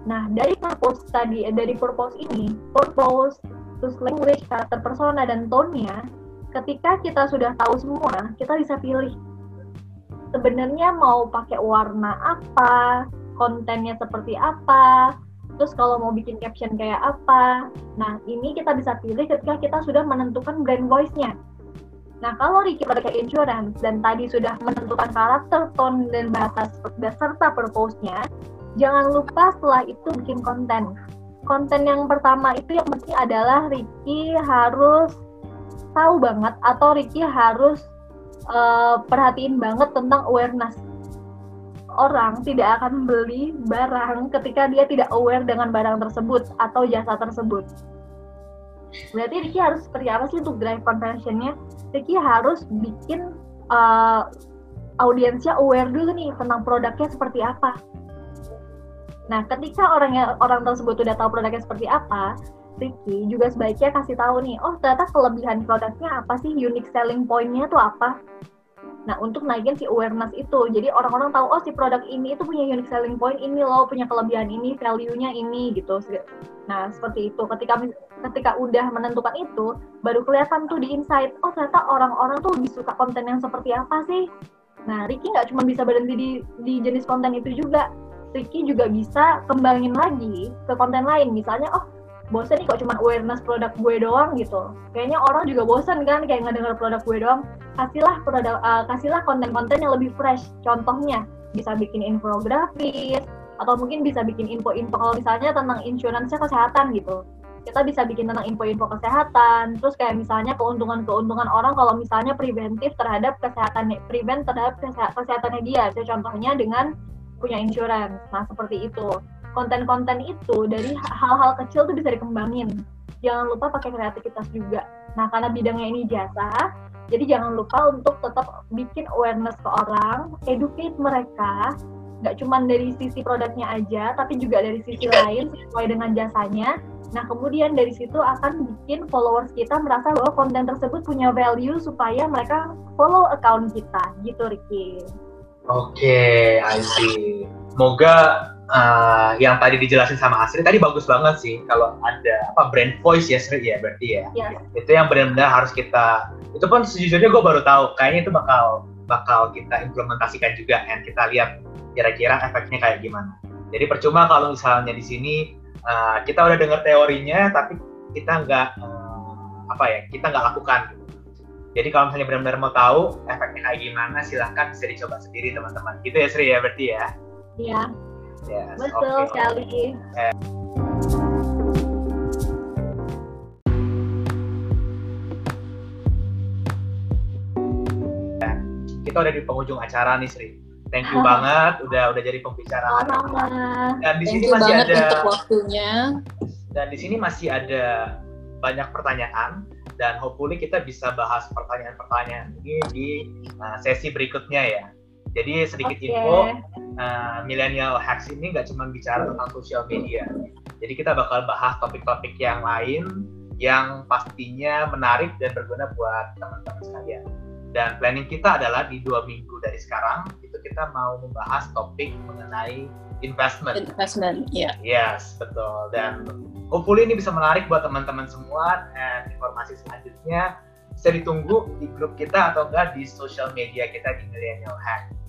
Nah, dari purpose tadi, eh, dari purpose ini, purpose, terus language, karakter persona, dan tone-nya, ketika kita sudah tahu semua, kita bisa pilih. Sebenarnya mau pakai warna apa, kontennya seperti apa, terus kalau mau bikin caption kayak apa. Nah, ini kita bisa pilih ketika kita sudah menentukan brand voice-nya. Nah, kalau Ricky pakai insurance dan tadi sudah menentukan karakter, tone, dan bahasa serta purpose-nya, jangan lupa setelah itu bikin konten. Konten yang pertama itu yang penting adalah Ricky harus tahu banget atau Ricky harus uh, perhatiin banget tentang awareness. Orang tidak akan beli barang ketika dia tidak aware dengan barang tersebut atau jasa tersebut. Berarti Ricky harus seperti apa sih untuk drive conversionnya? Ricky harus bikin uh, audiensnya aware dulu nih tentang produknya seperti apa. Nah, ketika orang orang tersebut udah tahu produknya seperti apa, Ricky juga sebaiknya kasih tahu nih, oh ternyata kelebihan produknya apa sih, unique selling point-nya tuh apa. Nah, untuk naikin si awareness itu. Jadi orang-orang tahu, oh si produk ini itu punya unique selling point ini loh, punya kelebihan ini, value-nya ini gitu. Nah, seperti itu. Ketika ketika udah menentukan itu, baru kelihatan tuh di insight, oh ternyata orang-orang tuh lebih suka konten yang seperti apa sih? Nah, Ricky nggak cuma bisa berhenti di, di jenis konten itu juga. Ricky juga bisa kembangin lagi ke konten lain. Misalnya, oh bosen nih kok cuma awareness produk gue doang gitu. Kayaknya orang juga bosen kan kayak ngedenger produk gue doang. Kasihlah produk, uh, kasihlah konten-konten yang lebih fresh. Contohnya bisa bikin infografis atau mungkin bisa bikin info-info kalau misalnya tentang insurance kesehatan gitu. Kita bisa bikin tentang info-info kesehatan, terus kayak misalnya keuntungan-keuntungan orang kalau misalnya preventif terhadap kesehatan prevent terhadap kesehatannya dia. Contohnya dengan punya insurance. Nah, seperti itu konten-konten itu dari hal-hal kecil tuh bisa dikembangin. Jangan lupa pakai kreativitas juga. Nah, karena bidangnya ini jasa, jadi jangan lupa untuk tetap bikin awareness ke orang, educate mereka, nggak cuma dari sisi produknya aja, tapi juga dari sisi lain sesuai dengan jasanya. Nah, kemudian dari situ akan bikin followers kita merasa bahwa konten tersebut punya value supaya mereka follow account kita, gitu Ricky. Oke, okay, I see. Semoga uh, yang tadi dijelasin sama Asri tadi bagus banget sih kalau ada apa brand voice ya Sri ya berarti ya. Yeah. Itu yang benar-benar harus kita itu pun sejujurnya gue baru tahu kayaknya itu bakal bakal kita implementasikan juga dan kita lihat kira-kira efeknya kayak gimana. Jadi percuma kalau misalnya di sini uh, kita udah dengar teorinya tapi kita nggak uh, apa ya kita nggak lakukan. Jadi kalau misalnya benar-benar mau tahu efeknya kayak gimana silahkan bisa dicoba sendiri teman-teman. Gitu ya Sri ya berarti ya. Iya. Yes, Betul okay. sekali. Eh. Kita udah di penghujung acara nih Sri. Thank you banget udah udah jadi pembicara. Dan di sini masih ada untuk waktunya. Dan di sini masih ada banyak pertanyaan dan hopefully kita bisa bahas pertanyaan-pertanyaan ini di uh, sesi berikutnya ya. Jadi sedikit okay. info, uh, millennial hacks ini nggak cuma bicara tentang sosial media. Jadi kita bakal bahas topik-topik yang lain yang pastinya menarik dan berguna buat teman-teman sekalian. Dan planning kita adalah di dua minggu dari sekarang itu kita mau membahas topik mengenai investment. Investment, ya. Yeah. Yes, betul. Dan hopefully ini bisa menarik buat teman-teman semua. Dan informasi selanjutnya bisa ditunggu di grup kita atau enggak di sosial media kita di Millennial Hack.